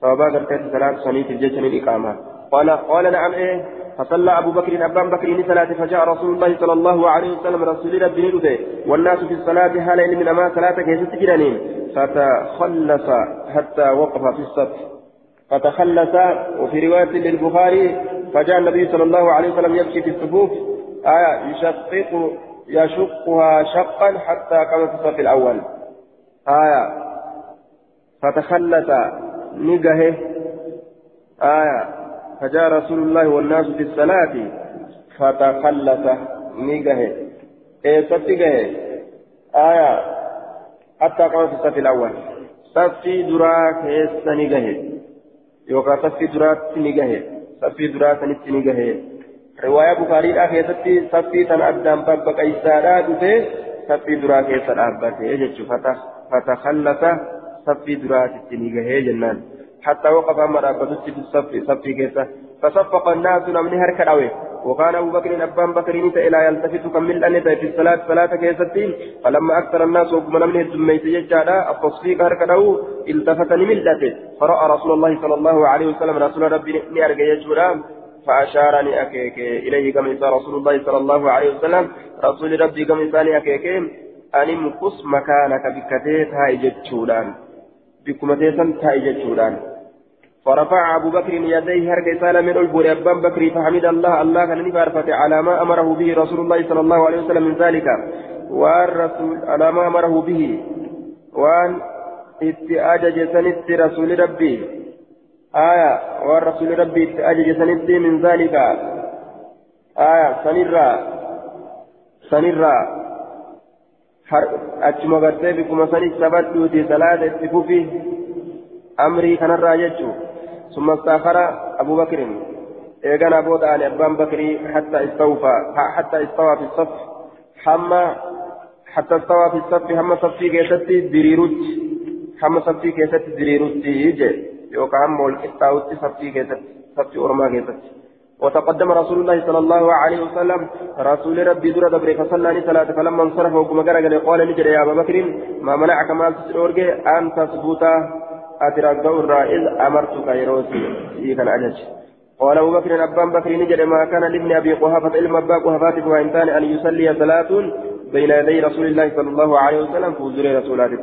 A: صوابا قرتت صلاة صنيت الجيشن الإقامة قال قال نعم إيه. فصلى أبو بكر أبان بكر صلاة فجاء رسول الله صلى الله عليه وسلم رسول ربي نلده والناس في الصلاة حال من أما صلاة كيست جنانين فتخلص حتى وقف في الصف فتخلص وفي رواية للبخاري فجاء النبي صلى الله عليه وسلم يمشي في الصفوف. آية يشقق يشقها شقا حتى كما في الصف الأول. آية. فتخلت نجهه آية. فجاء رسول الله والناس في الصلاة فتخلت نجهه إيه ستجهه آية. حتى قام في الصف الأول. صفي دراك نجهه يوكا صفي دراك نجهه صفي دراك نجهه رواية بخاري أخيرتي صفي تن أدام بابا كيسارا دفه صفي دراك الأبا فتخلت صفي دراسة نيجاه جنان. حتى وقف أما رابطت في الصف صفي كيسة. فصفق الناس من هركة أوي وكان أبو بكر أبان بكر نتا إلى يلتفت كمل أن في الصلاة صلاة كيستين. فلما أكثر الناس وكما من الزميت يجعل التصفيق هركة أو التفت نملته فرأى رسول الله صلى الله عليه وسلم رسول ربي نأرجى يجورا فأشارني أكيك إليه كما رسول الله صلى الله عليه وسلم. رسول ربي كما أكيك أن امكس مكانك بكتيتها إجتشولان بكم تيسن تايجتشوران فرفع أبو بكر يديه هرق سالة من البور أبان بكر فحمد الله الله كان نفارفة على ما أمره به رسول الله صلى الله عليه وسلم من ذلك. والرسول على ما أمره به. وأن اتأجج سنت رسول ربي. آية. والرسول ربي اتأجج سنت من ذلك. آية. سنرى. سنرى. gartee bikkuma sanis sabadhuuti salaata itti fufi amrii kanarraa jechuu ثم استأخر أبو بكر. إيجانا بودا عن أبان بكر حتى استوفى حتى استوى في الصف. حما حتى استوى في الصف حما صفي كيستي دريروت حما صفي كيستي دريروت يجي يوكا هم والكتاوت صفي كيستي صفي أرما كيستي. وتقدم رسول الله صلى الله عليه وسلم رسول ربي دور دبر فصلى صلاة فلما انصرف وكما قال نجري يا أبا بكر ما منعك ما تسرورك أن تثبت أترك الرائز أمرتك يروسي كان أجج. قال أبو بكر أبان بكر نجري ما كان لابن أبي قهافة إلما أبا قهافة وإنسان أن يصلي صلاة بين يدي رسول الله صلى الله عليه وسلم في رسولاته.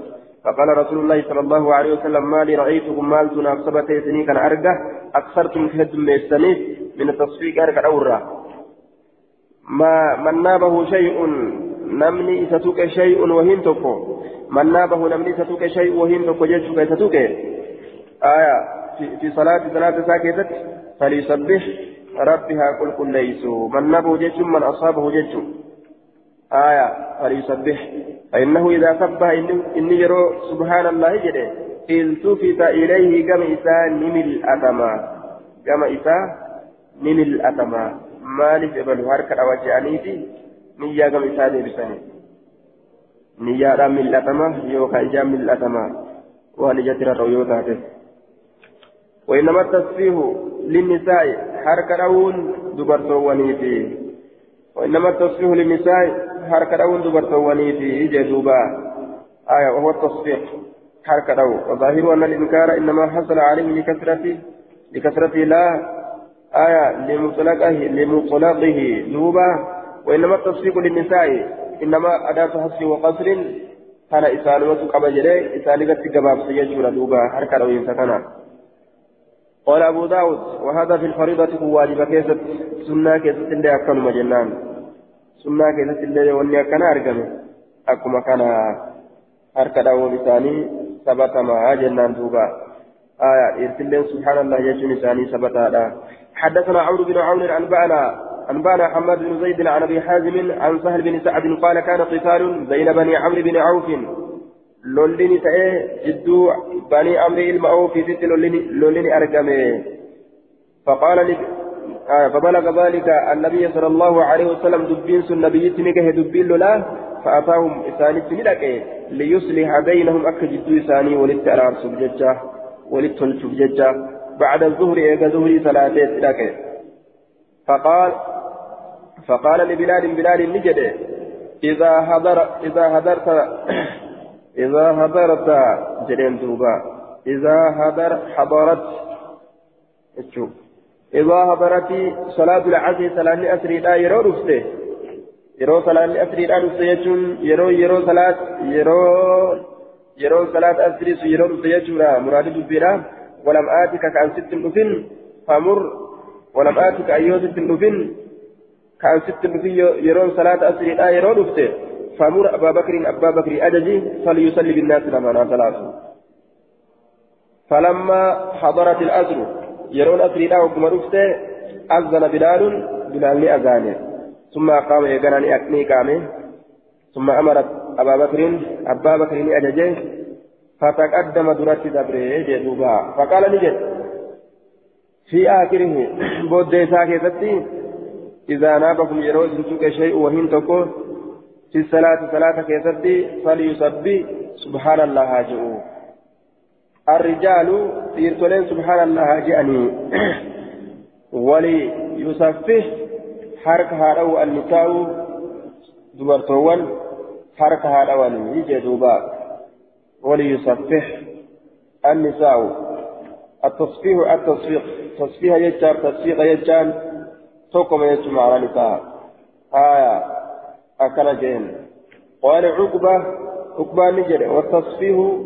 A: فقال رسول الله صلى الله عليه وسلم ما لي رأيتكم مال تناقصبت سني كان أرجع أكثرتم كهد ميسانيف من التصفيق أرجع أورا. ما من نابه شيء نمني ستوك شيء وهين تكو من نابه نمني ستوك شيء وهين تكو جيشك ستوك آية في, في صلاة صلاة ساكتة فليسبح ربها قل قل ليسوا. من نابه جيش من أصابه جيش آية فليسبح. فإنه إذا سبح إني يرو سبحان الله جده التفت إليه كما إساء نمل أتما كما إساء نمل أتما مالف ابن هركة niyyaa gama isaa deebisanii niyyaadhaan mil'atama yookaan ijaan mil'atama waan ijatti rarra'u yoo taate وإنما التسفيه للنساء حركة أون دبرتواني في وإنما التصفيه للنساء حركة أون دبرتواني في جدوبا آية وهو التصفيق حركة أون وظاهر أن الإنكار إنما حصل عليه لكثرة لكثرة لا. آية لمطلقه لمطلقه دوبا. وإنما التصفيق للنساء إنما أداة حصر وقصر. كان إسالمة قبل جلي إسالمة قباب سيجور دوبا. حركة لو ينسكنا قال أبو داود وهذا في الفريضة هو واجب كيسة سنة كيسة اللي أكل مجنان. سنة كيسة اللي وني أكنا أرقم أكما كان حركة لو لساني ثبت مع جنان دوبا. آية إرسلين سبحان الله يجن لساني ثبت هذا. حدثنا عمرو بن عون أنبأنا أنبانا حماد بن زيد عن أبي حازم عن سهل بن سعد قال كان قتال بين بني عمرو بن عوف. جدو بني عمرو المعوف ست لوليني أرقمه فقال لي آه فبلغ ذلك النبي صلى الله عليه وسلم دبين النبي تنكه دبين له فأتاهم إساني تنكه ليصلح بينهم أك جدو إساني وللتأرار سبججة وللتل سبججة بعد الظهر إيقا ظهري ثلاثة فقال فقال لبلال بلال نجد إذا حضر إذا حضرت إذا حضرت جرين دوبا. إذا حضر حضرت. شوف إذا حضرت صلاة العصر صلاة أسري لا يرو رفته. يرو صلاة أسري لا رفته يجون. يرو يرو صلاة يرو يرو صلاة أسري يرو رفته يجون. مراد دبيرا ولم آتك كأن ست نفن فمر ولم آتك أيوة ست نفن كأن ست في يرون صلاة أسري لا يرون أفته فمر أبا بكر أبا بكر أججي فليصلي بالناس لما ثلاثة. فلما حضرت الأسر يرون أسري وكما أفته أذن بلال بلال أذانه. ثم قام يقرأني أكني قامه ثم أمرت أبا بكر أبا بكر أججي فتقدم درات دبره جدوبا. فقال نجد في آخره بود ساكتتي إذا نابكم يروز شيء وهن تكو في الصلاة صلاة كيستي فليسبي سبحان الله هاجئوا الرجال تيرتولين سبحان الله هاجئني وليسفه حرك هارو النساء دبرتوان حرك هارو يجي دوبا. وليسفه النساء. التصفيه التصفيق. تصفيه يجار تصفيق يجار. توكم يجمع معنى نساء آية. أكل جين قال عقبة عقبة نجري والتصفيه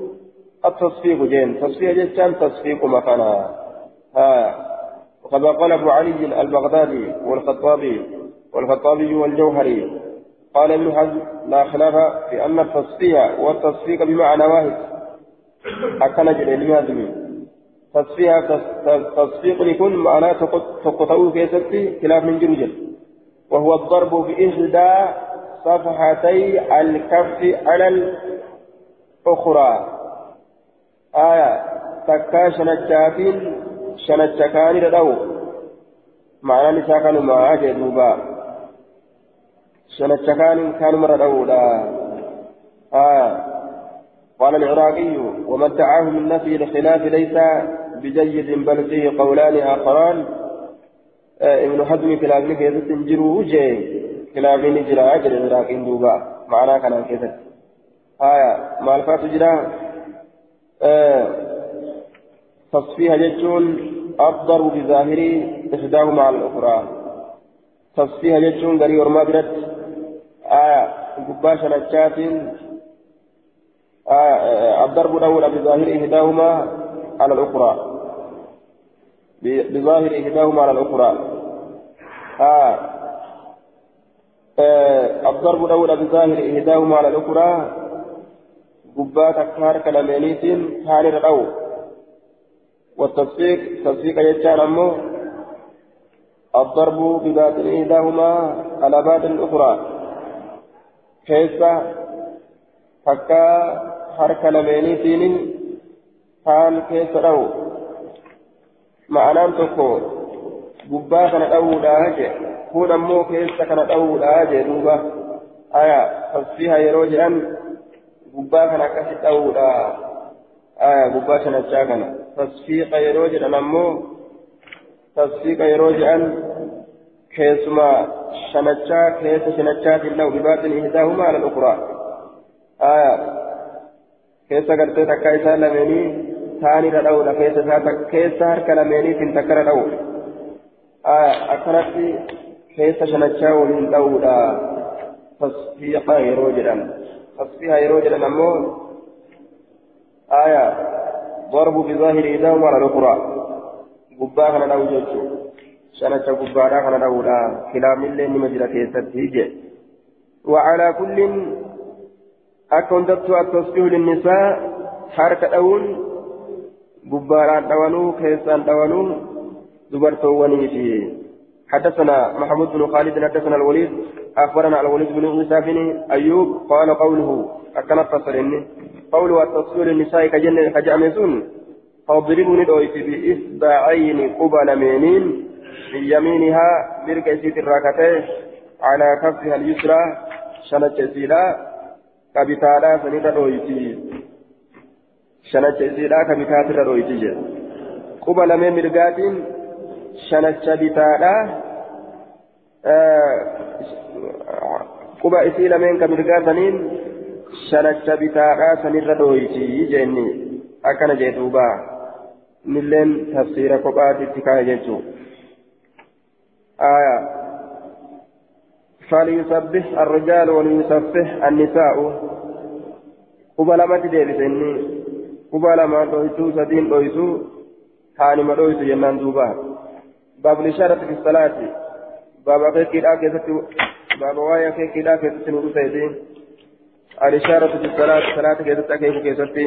A: التصفيق جين تصفيه جتان تصفيق مكانا آية وقد قال أبو علي البغدادي والخطابي والخطابي والجوهري. قال ابن حزم لا خلاف في أن التصفيه والتصفيق بمعنى واحد. أكل جين لماذا تصفيها تصفيق يكون معناه تقطعه في ستي خلاف من جرجل وهو الضرب بإحدى صفحتي الكف على الأخرى. آية. تكا شنجاتين شنجكان ردو معنى معاه جدوبا شنجكان كانوا مردو لا. آية. قال العراقي ومن دعاه من نفي الخلاف ليس بجيد بل فيه قولان آخران. آه ابن حزم كلامه كيف تنجروا جي كلامه نجرا أجر العراقي دوبا معناه كان كيف آية ما الفات جرا آه تصفيها جتون أفضل بظاهر إحداهما على الأخرى تصفيها جتون غري ورما برد آية قباشا نجاتين آه الضرب الأول بظاهر إحداهما على الأخرى بظاهر إحداهما على الأخرى آه الضرب الأول بظاهر إهداهما على الأخرى. قبات أكثر كلمينيت ثاني الأول والتصفيق تصفيق يجعل أمه الضرب بباطن إحداهما على باطن الأخرى. كيف؟ فكا حركة لمينيتين kaan keessa dhawu ma'anaan tokko gubbaa kana dhawuudhaa je kun ammoo keessa kana dhawuudhaa je duuba aya tasfiha yeroo jedhan gubbaa kana akkasi dhawuudhaa aya gubbaa shanachaa kana tasfiiqa yeroo jedhan ammoo tasfiiqa yeroo jedhan keessuma shanachaa keessa shanachaatiin dhawu bibaatin ihdaahuma ala dhukuraa aya keessa gartee takkaa isaa lameenii taanirra dha'uudha keessa isaa keessa harka lameeniitiin takkara dha'u akkanatti keessa shanachaa waliin dha'uudha tasfiiqa yeroo jedhan tasfiiha yeroo jedhan ammoo aya ضرب بظاهر إيداهما على الأخرى gubbaa kana dha'u jechuun shanacha gubbaadhaa kana dha'uudha kilaamillee nima jira keessatti hije وعلى كل أكونتت التصفيح للنساء حركة أول gubbaadhaan dhawanuu keessaan dhawanuu dubartoowwanii fi حدثنا محمود بن خالد حدثنا الوليد أخبرنا الوليد بن عيسى بن أيوب قال قوله أكنت تصرني قوله التصوير النساء كجنة كجامسون فاضربوا ندويت بإصبعين قبل مينين في يمينها بركة الراكتين على كفها اليسرى شنت سيلا كبتالا سنيتا isiidhaa ka bitaatirra dhoyti jedhe. Quba lamee mirgaatiin quba isii lameen ka mirgaa saniin shanacha bitaadhaa sanirra dhoyti jenni akkana jee duuba nilleen tafsiira kophaatitti kaa'e jechuu آية فليسبح الرجال وليسبح النساء قبل ما تدرسني kuba lamaan dhoysuu sadiin dhoysuu haanima dhoysu jennaan duuba baab lishaarati fi salaati baaba akeekiidhaa keessatti baaba waa'ee akeekiidhaa keessatti nu dhufeeti alishaaratu fi salaati salaata keessatti akeeku keessatti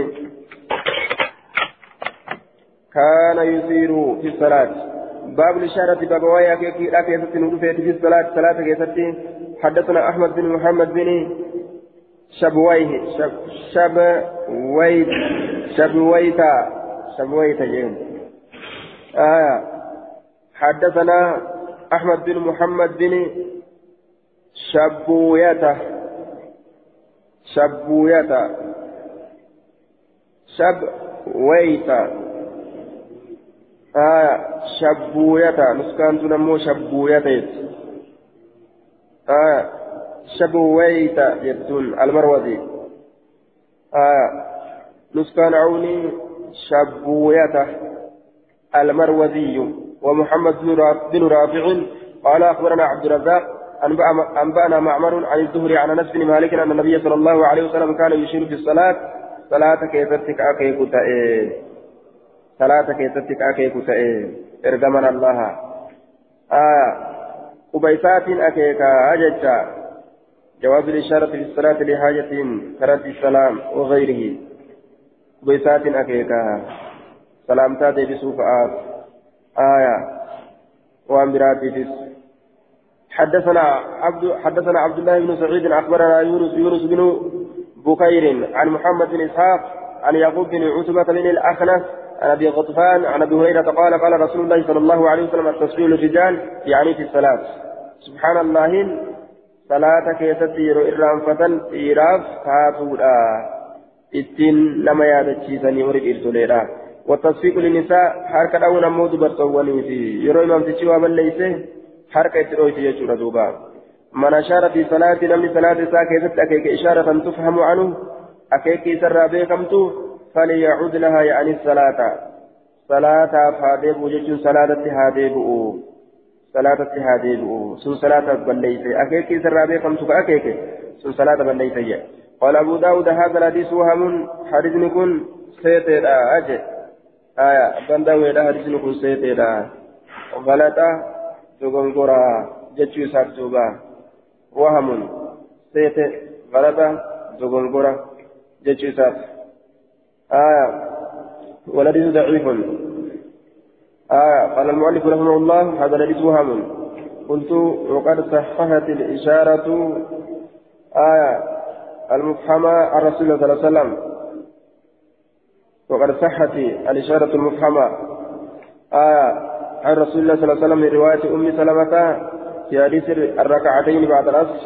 A: kaana yusiiru fi salaati باب الإشارة باب كي لا كيف تنوفي في الصلاة صلاة كيف حدثنا أحمد بن محمد بن شبويه شب شبويت شبويتا شبويتا جيم آية حدثنا أحمد بن محمد بن شبويتا شبويتا شبويتا آية شبويتا نسكان تنمو شبويتا آية شبويتا يبتون المروزي. آية نسكان عوني شبويته المروزي. ومحمد بن رافع قال أخبرنا عبد الرزاق أنبأنا معمر عن الزهري عن أنس بن مالك أن النبي صلى الله عليه وسلم كان يشير في الصلاة. صلاة كيفتك أكيك تأي صلاة كيفتك أكيك تأي إرجمنا الله. آه. قبيسات أكيك أججا جواب الإشارة في الصلاة لحاجة كرد السلام وغيره. بيسات أكيكا سلامتا ديبسو فآت آية. وأن براتيتس حدثنا عبد حدثنا عبد الله بن سعيد أخبرنا يونس يونس بن بكير عن محمد بن إسحاق عن يعقوب بن عتبة بن الأخنس عن أبي غطفان عن أبي هريرة قال قال رسول الله صلى الله عليه وسلم التصوير الرجال يعني في الصلاة. سبحان الله صلاة كيست يرو إرام فتن إيراف كاتولا ittiin nama yaadachiisanii horii dhiirtoleedha والتصفيق للنساء حركة أو نمود برتواني في يروي من في شوى من ليس حركة تروي يجور دوبا. من أشار في صلاة نمن صلاة ساكتة أكيك إشارة تفهم عنه أكيك سر بكمت فليعود لها يعني الصلاة. صلاة فاديب وجج صلاة هاديب صلاة هاديب سن صلاة بل ليس أكيك سر بكمت فأكيك سن صلاة بل ليس قال أبو داود هذا الحديث وهم حديث سيتيرا أجل آية أبان داود حديث نكون سيتيرا غلطة تغنغرا جتشو سارتوبا وهم سيت غلطة دغنغرة جتشيسات آية والحديث ضعيف آية قال المؤلف رحمه الله هذا الحديث وهم قلت وقد صححت الإشارة۔ آية المفهمة عن رسول الله صلى الله عليه وسلم۔ وقد صحت الإشارة المفهمة. آية عن رسول الله صلى الله عليه وسلم من رواية أم سلمة في حديث الركعتين بعد العصر.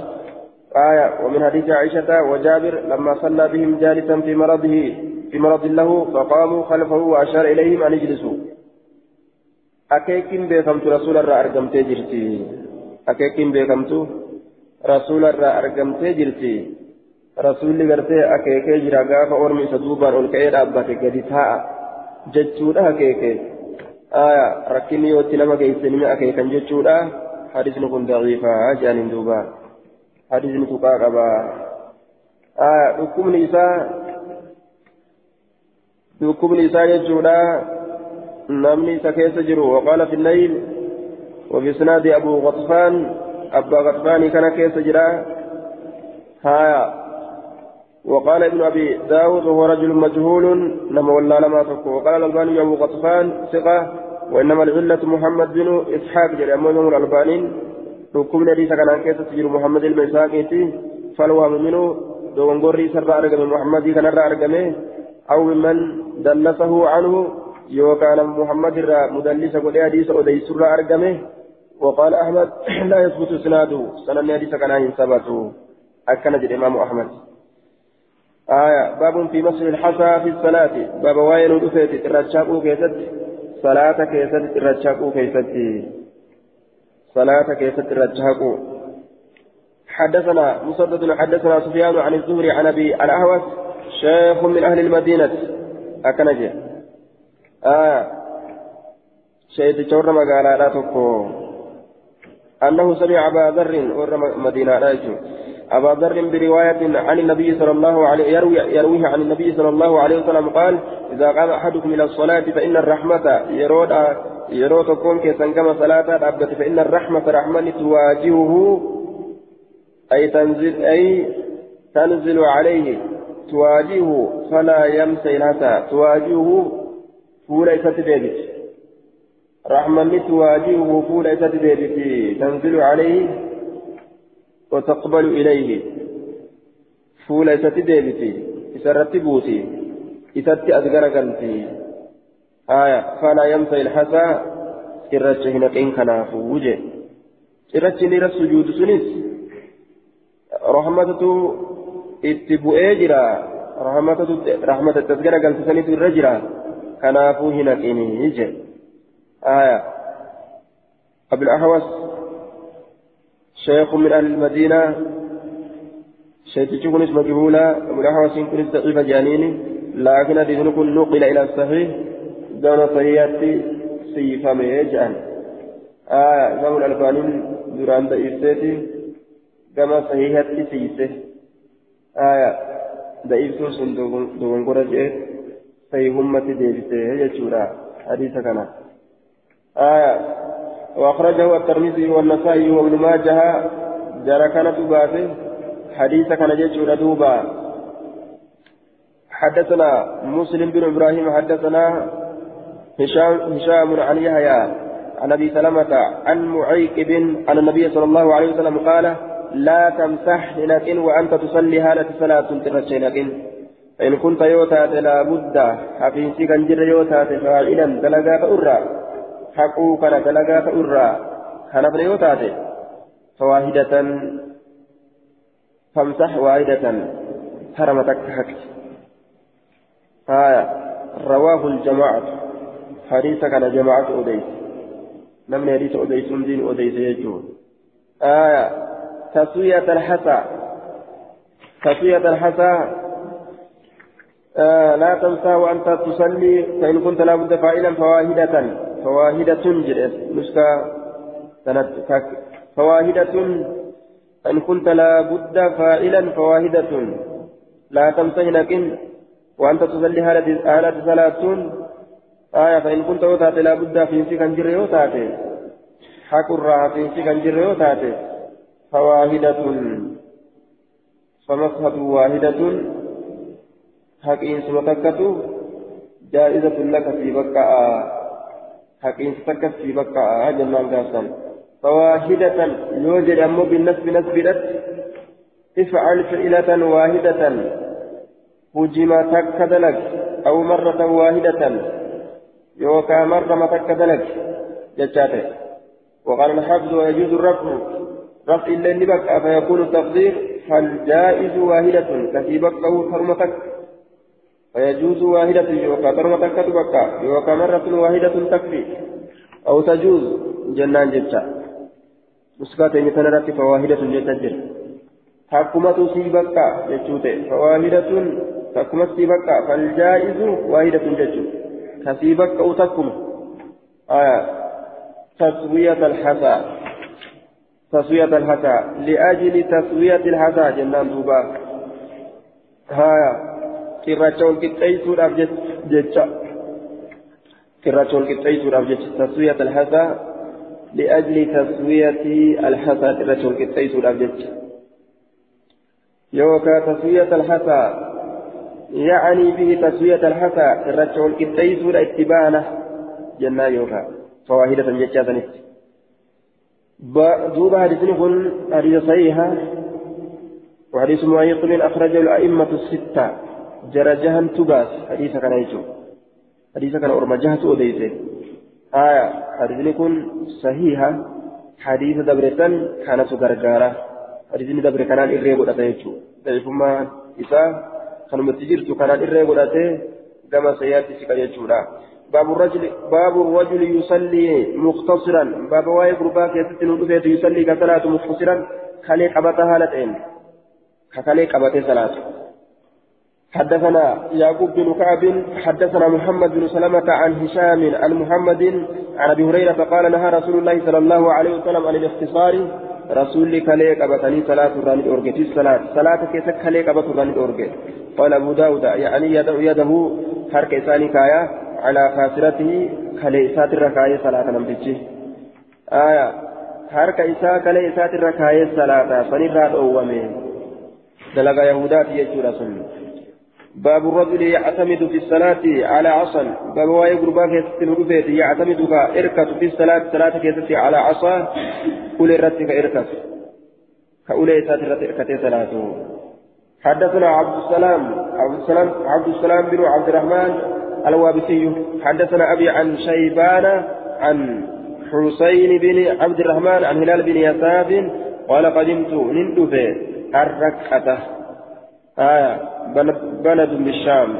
A: آية ومن حديث عائشة وجابر لما صلى بهم جالسا في مرضه في مرض له فقاموا خلفه وأشار إليهم أن يجلسوا أكيكين بيكمت رسول الله أرقمت جرتي. أكيكين بيكمت رسول الله أرقمت جرتي. Rasuulli gartee akeekee jira gaafa ormi isa duubaan ol ka'ee dhaabbate gadi taa'a jechuudha akeeke aya rakkinni yoo itti nama geesse nimi akeekan jechuudha hadisni kun daciifaa jedhaniin duuba hadisni tuqaa qabaa aya dhukkubni isaa dhukkubni isaa jechuudha namni isa keessa jiru waqaala fi nnayl وفي اسناد ابو غطفان ابا غطفان كان كيس جرا ها وقال ابن أبي داود وهو رجل مجهول نما ولا لما تكو. وقال الألباني أبو غطفان ثقة وإنما العلة محمد بن إسحاق. جري أمام الألباني حكم الذي كان كيس تجر محمد المساقيتي فالوهم منه دونغوري سر أرقم محمد كان أرقمه أو ممن دلسه عنه يوكان محمد مدلس قل حديث أديس أرقمه وقال أحمد لا يثبت سناده سنن حديث كان ينثبت أكن جري إمام أحمد. آية باب في مصر الحصى في الصلاة. باب وين ودفت الرشاق كيست. صلاة كيست الرشاق كيست. صلاة كيست الرشاق حدثنا مسدد حدثنا سفيان عن الزهري عن أبي الأهوس شيخ من أهل المدينة. أكنجي. آه شيخ جور مقالا لا تكو أنه سمع أبا ذر ور مدينة لا أبا ذر برواية عن النبي صلى الله عليه يروي يرويه عن النبي صلى الله عليه وسلم قال إذا قام أحدكم إلى الصلاة فإن الرحمة يرود يرود تكون كيسان كما صلاة أبدت فإن الرحمة رحمة تواجهه أي تنزل أي تنزل عليه تواجهه فلا يمسي لها تواجهه فولا يستدبت رحمة تواجهه فولا يستدبت تنزل عليه وتقبل إليه. فولا إساتي ديبتي إسرتي بوتي إساتي أدقر قلتي آية فلا يمسى الحسى إرتش هنا كإن كناف وجه. إرتش نير السجود سنس. رحمته اتبؤي جرا. رحمته رحمة التذكرة قلت سنس الرجرا كنافو هنا كإني يجي آية. أبو الأحوص شيخ من أهل المدينة. شيخ كنس مجهولة ملاحظة كنس ضعيفة جانيني. لكن حديث كن نقل إلى الصحيح. دون صحيحة سيفا ميجان. آه إمام الألباني دوران ضعيفتي. كما صحيحة سيسه آية ضعيف سن قرجة. صحيح همة ديبته يجورا حديث كان آية وأخرجه الترمذي والنسائي وابن ماجه. جرى كانت باسه حديث كان جيش دوبا حدثنا مسلم بن إبراهيم حدثنا هشام هشام عن يحيى عن أبي سلمة عن معيقب أن النبي صلى الله عليه وسلم قال لا تمسح لكن وأنت تصلي هالة صلاة ترشينك فإن كنت يوتا لا بد حفيسك انجر يوتا فاعلا دلقا فأرى dalagaa ta'urraa kan hafne yoo taate fawaahidatan famsax waahidatan harama takka haqi haya rawaahu ljamaacatu hadiisa kana jamaacatu odeyse namni hadiisa odeysuun diin odeyse jechuun haya taswiyat alhasa taswiyat alhasa آه لا تنسى وأنت تصلي فإن كنت لابد فاعلا فواهدة فواهدة جرس نسكا فواهدة إن كنت لابد فاعلا فواهدة لا تنسى لكن وأنت تصلي هالة صلاة آية فإن كنت وتأتي لابد في سكن جري وتأتي. حق الراحة في سكن جري وتأتي. فواحدة فمسحة واحدة حقين سمتكة جائزة لك في بكاء حقين ستكت في بكاء جنان قاسم فواحدة يوجد أمو بالنسب نسبت افعل فعلة واحدة. هجم تكدلك أو مرة واحدة. يوكا مرة تكدلك جتاته وقال الحفظ ويجوز الرفع. رفع إلا نبك فيكون التقدير فالجائز واحدة. كتيبك أو حرمتك فيجوز واحدة يوكا حرمتك تبكى يوكا مرة واحدة تكفي. أو تجوز جنان جتا مسكات مثلا فواحدة جتا حكمة سيبك جتوته. فواحدة حكمة سيبك فالجائز واحدة جتو. كسيبك أو تكم. آية تسوية الحسى تسوية الحسى لأجل تسوية الحسى جنان دوبا. هايا كراچون كتايسوداف جتشا كراچون كتايسوداف جتشا تسوية الحسى لأجل تسوية الحسى كراچون كتايسوداف جتشا يوكا تسوية الحسى يعني به تسوية الحسى كراچون كتايسودا اتبانه جنان يوكا فواهدة جتشا دوب حديثني كن حديث صحيحة وحديث معيط أخرجه الأئمة الستة جرى جهن تباس حديث كان يجو حديث كان أرمى جهة أوديته آية حديثني كن صحيحة حديث دبرتان كانت غرغارة حديثني دبر كان إرّي قد يجو ضعيفما إذا كانوا متجرت كان إرّي قد كما سيأتي سكا يجو باب الرجل باب الرجل يصلي مختصرا باب واي غربا كيست يصلي كصلاة مختصرا خلي قبتها لتين كخلي قبت صلاة حدثنا يعقوب بن كعب حدثنا محمد بن سلمة عن هشام عن محمد عن أبي هريرة قال نهى رسول الله صلى الله عليه وسلم عن الاختصار. رسول كلي قبتني صلاة راني أورجتي الصلاة صلاة. كيس كلي قبت راني أورجت قال أبو داود يعني يده يده حرك إساني كايا على خاسرته كليسات الركاية صلاة نمتجي آية حرك إساء كليسات الركاية صلاة فنرى أوامي دلغا يهودات يجور سنة باب الرجل يعتمد في الصلاة على عصا. باب واي غربا كيست يعتمد كإركة في الصلاة. صلاة كيست على عصا. كل رتك إركة. كأولي سات رتك صلاته حدثنا عبد السلام. عبد السلام عبد السلام بن عبد الرحمن الوابسي. حدثنا أبي عن شيبان عن حسين بن عبد الرحمن عن هلال بن يساف قال قدمت نندفة الركعة. آية بلد بالشام.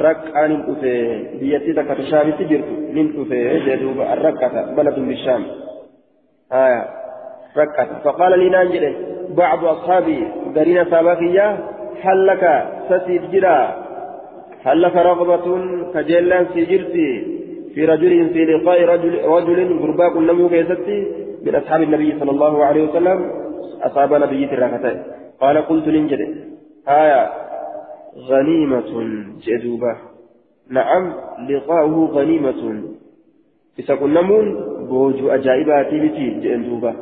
A: ركعة نندفه بيتي تكت شام تجرت نندفه جدوب الركعة بلد بالشام. آية ركعة فقال لي نانجل بعض أصحابي قرين سابقية هل لك ستجرى هل لك رغبة كجلان سجرتي في رجل في لقاء رجل رجل غرباء لم يكيستي. من أصحاب النبي صلى الله عليه وسلم أصحاب نبي الركعتين قال قلت لنجد آية غنيمة جدوبة. نعم لقاؤه غنيمة. إذا كنا من بوجو أجائباتي بتي جندوبة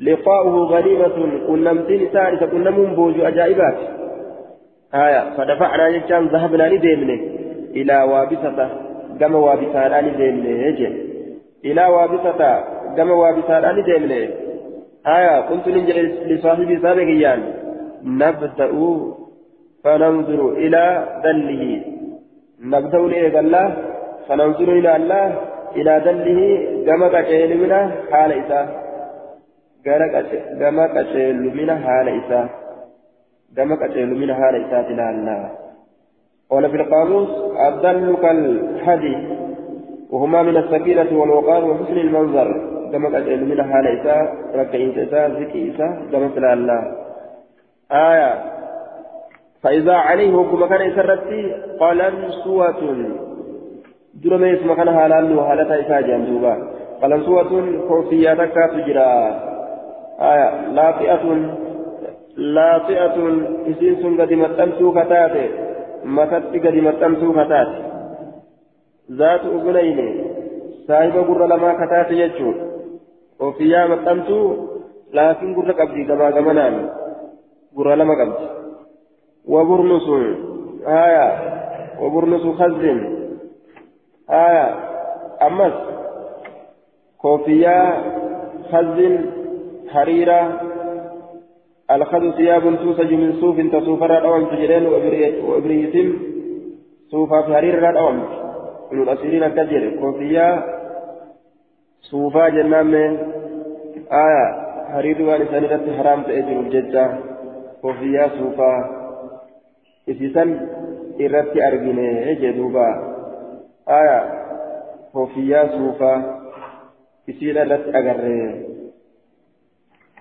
A: لقاؤه غنيمة. كنا متين إذا كنا من بوجو أجائباتي آية فدفعنا جتان ذهبنا نديمني إلى وابسة كما وابسة نديمني يجي إلى وابسة كما وابسة نديمني آية ننجل لصاحبي سابقيان نبدأ فننظر إلى دله نبدأ إلى الله فننظر إلى الله إلى دله كما كتيل منه حال إساه كما كتيل منه حال إساه كما قتل من حال إسات الله. قال في القاموس الدل كالحدي وهما من السكينة والوقار وحسن المنظر. كما قتل من حال إساء ركعين إساء ذكي إساء كما الله. آية فإذا عليه كما كان يسرتي قلنسوة درمي اسم كان حلال وحالة إساء جندوبا قلنسوة كوفية تكا تجرى آية لاطئة isiin sun gadi maxxantuu kataate matatti gadi maxxantuu kataate zaatu ugunayne saahiba gurra lamaa kataate jechuun ofiyyaa maxxantuu لكن قرة قبدي كما كمنان قرة لما قبدي وبرنس آية. وبرنس خز. آية. أمس. كوفية خز. حريرة. الخذ ثياب توسج من صوف تصوف الأوم تجرين وإبريت صوفا في حرير الأوم من الأسيرين الكثير كوفية. صوفا جنان آية. حرير وانسان رت حرام تأجر الججة كوفية صوفا إسيسا إرت أرجني جدوبا آية كوفية صوفا إسيرا رت أجره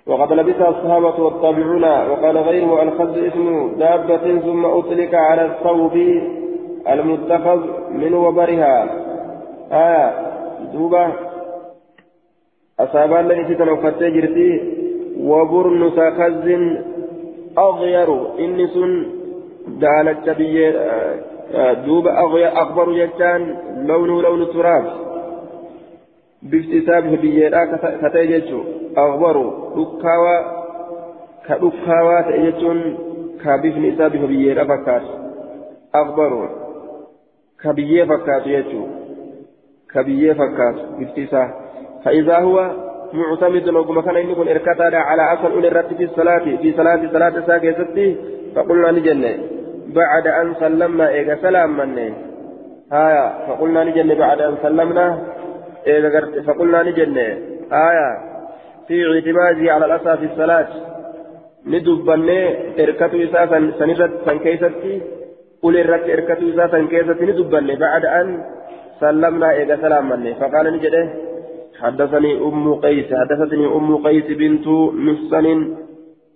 A: وقد لبث الصحابة والتابعون وقال غيره الخز اسم دابة ثم أطلق على الثوب المتخذ من وبرها. آية دوبة أصابان التي تنفتي جرتي وبرنس خز أغير إنس دالت بي دوبة أغير أكبر جتان لون لون التراب باكتسابه بيئة كتيجتشو أغبر دكاوى كدكاوى تيجتشون كبفن إسابه بيئة فكات أغبر كبيئة فكات يجتشو كبيئة فكات باكتساب فإذا هو معتمد وكما كان يكون إركتا على أصل أولي الرد في الصلاة في صلاة صلاة ساكي فقلنا نجنة. بعد أن سلمنا إيجا سلام مني. هايا فقلنا نجنة بعد أن سلمنا إيه فقلنا نجنة. آية في اعتماده على الأسى في الصلاة. ندبني إركتو إساسا سنرد سنكيستي أولي الرد إركتو إساسا سنكيستي ندبني بعد أن سلمنا إيجا سلام مني. فقال نجده حدثني أم قيس حدثتني أم قيس بنت محسن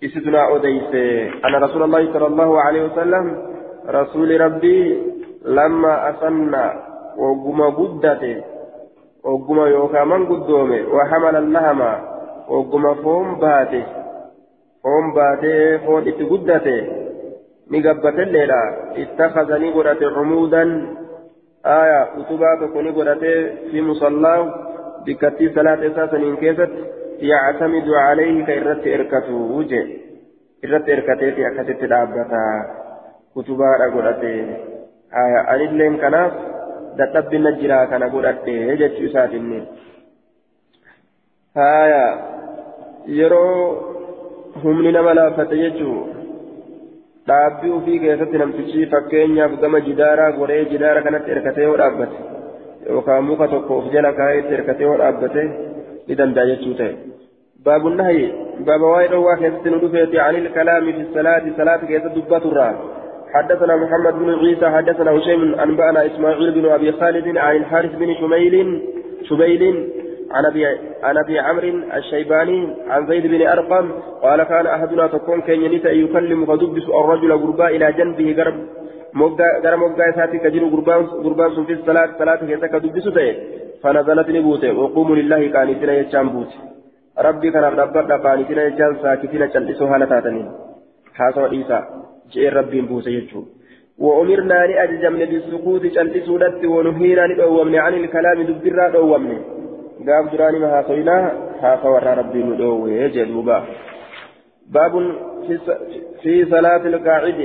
A: إستنا أديس أن رسول الله صلى الله عليه وسلم رسول ربي لما أسنى وقم قدته ogguma yookaan man guddoome waxamala lahama ogguma foon baate foon baatee foon itti guddate ni gabbatelleedha ittakhadha ni godhate cumuudan aya utubaa tokko fi musallaa bikkattii salaata isaa saniin keessatti yactamidu calayhi ka irratti erkatu je irratti erkateeti akkasitti dhaabbata utubaadha godhate aya anilleen kanaaf dadhabbina jiraa kana godhadhe jechuu isaatinni haya yeroo humni nama laaffate jechuu dhaabbii ofii keessatti namtichi fakkeenyaaf gama jidaaraa godhee jidaara kanatti erkatee yookaan muka tokko of jala kaa'eetti erkatee yoo dhaabbate ni danda'a jechuu ta'e. باب النهي باب وايد واحد ندفت عن الكلام في الصلاة صلاة كيف دبت الراه حدثنا محمد بن عيسى حدثنا هشيم أنبأنا إسماعيل بن أبي خالد عن الحارث بن شميل شبيل عن أبي عن أبي عمرو الشيباني عن زيد بن أرقم قال كان أحدنا تكون ينسى يكلم فدبس الرجل غرباء إلى جنبه gara moggaa isaatti ka jiru gurbaan sun fi salaata keessa ka dubbisu ta'e ni buute waquumu lillahi qaanitina jechaan buute rabbii kanaaf dhabbadha qaanitina jechaan saakitina cal'isoo haala taataniin haasawa dhiisaa جئ ربي بوسى يجو وأمرنا لأججمن بالسكوت جلسودت ونهينا ندومن عن الكلام دبرا دومن قام دراني ما هاسوينا هاسورا ربي ندوه جدوبا باب في صلاة القاعد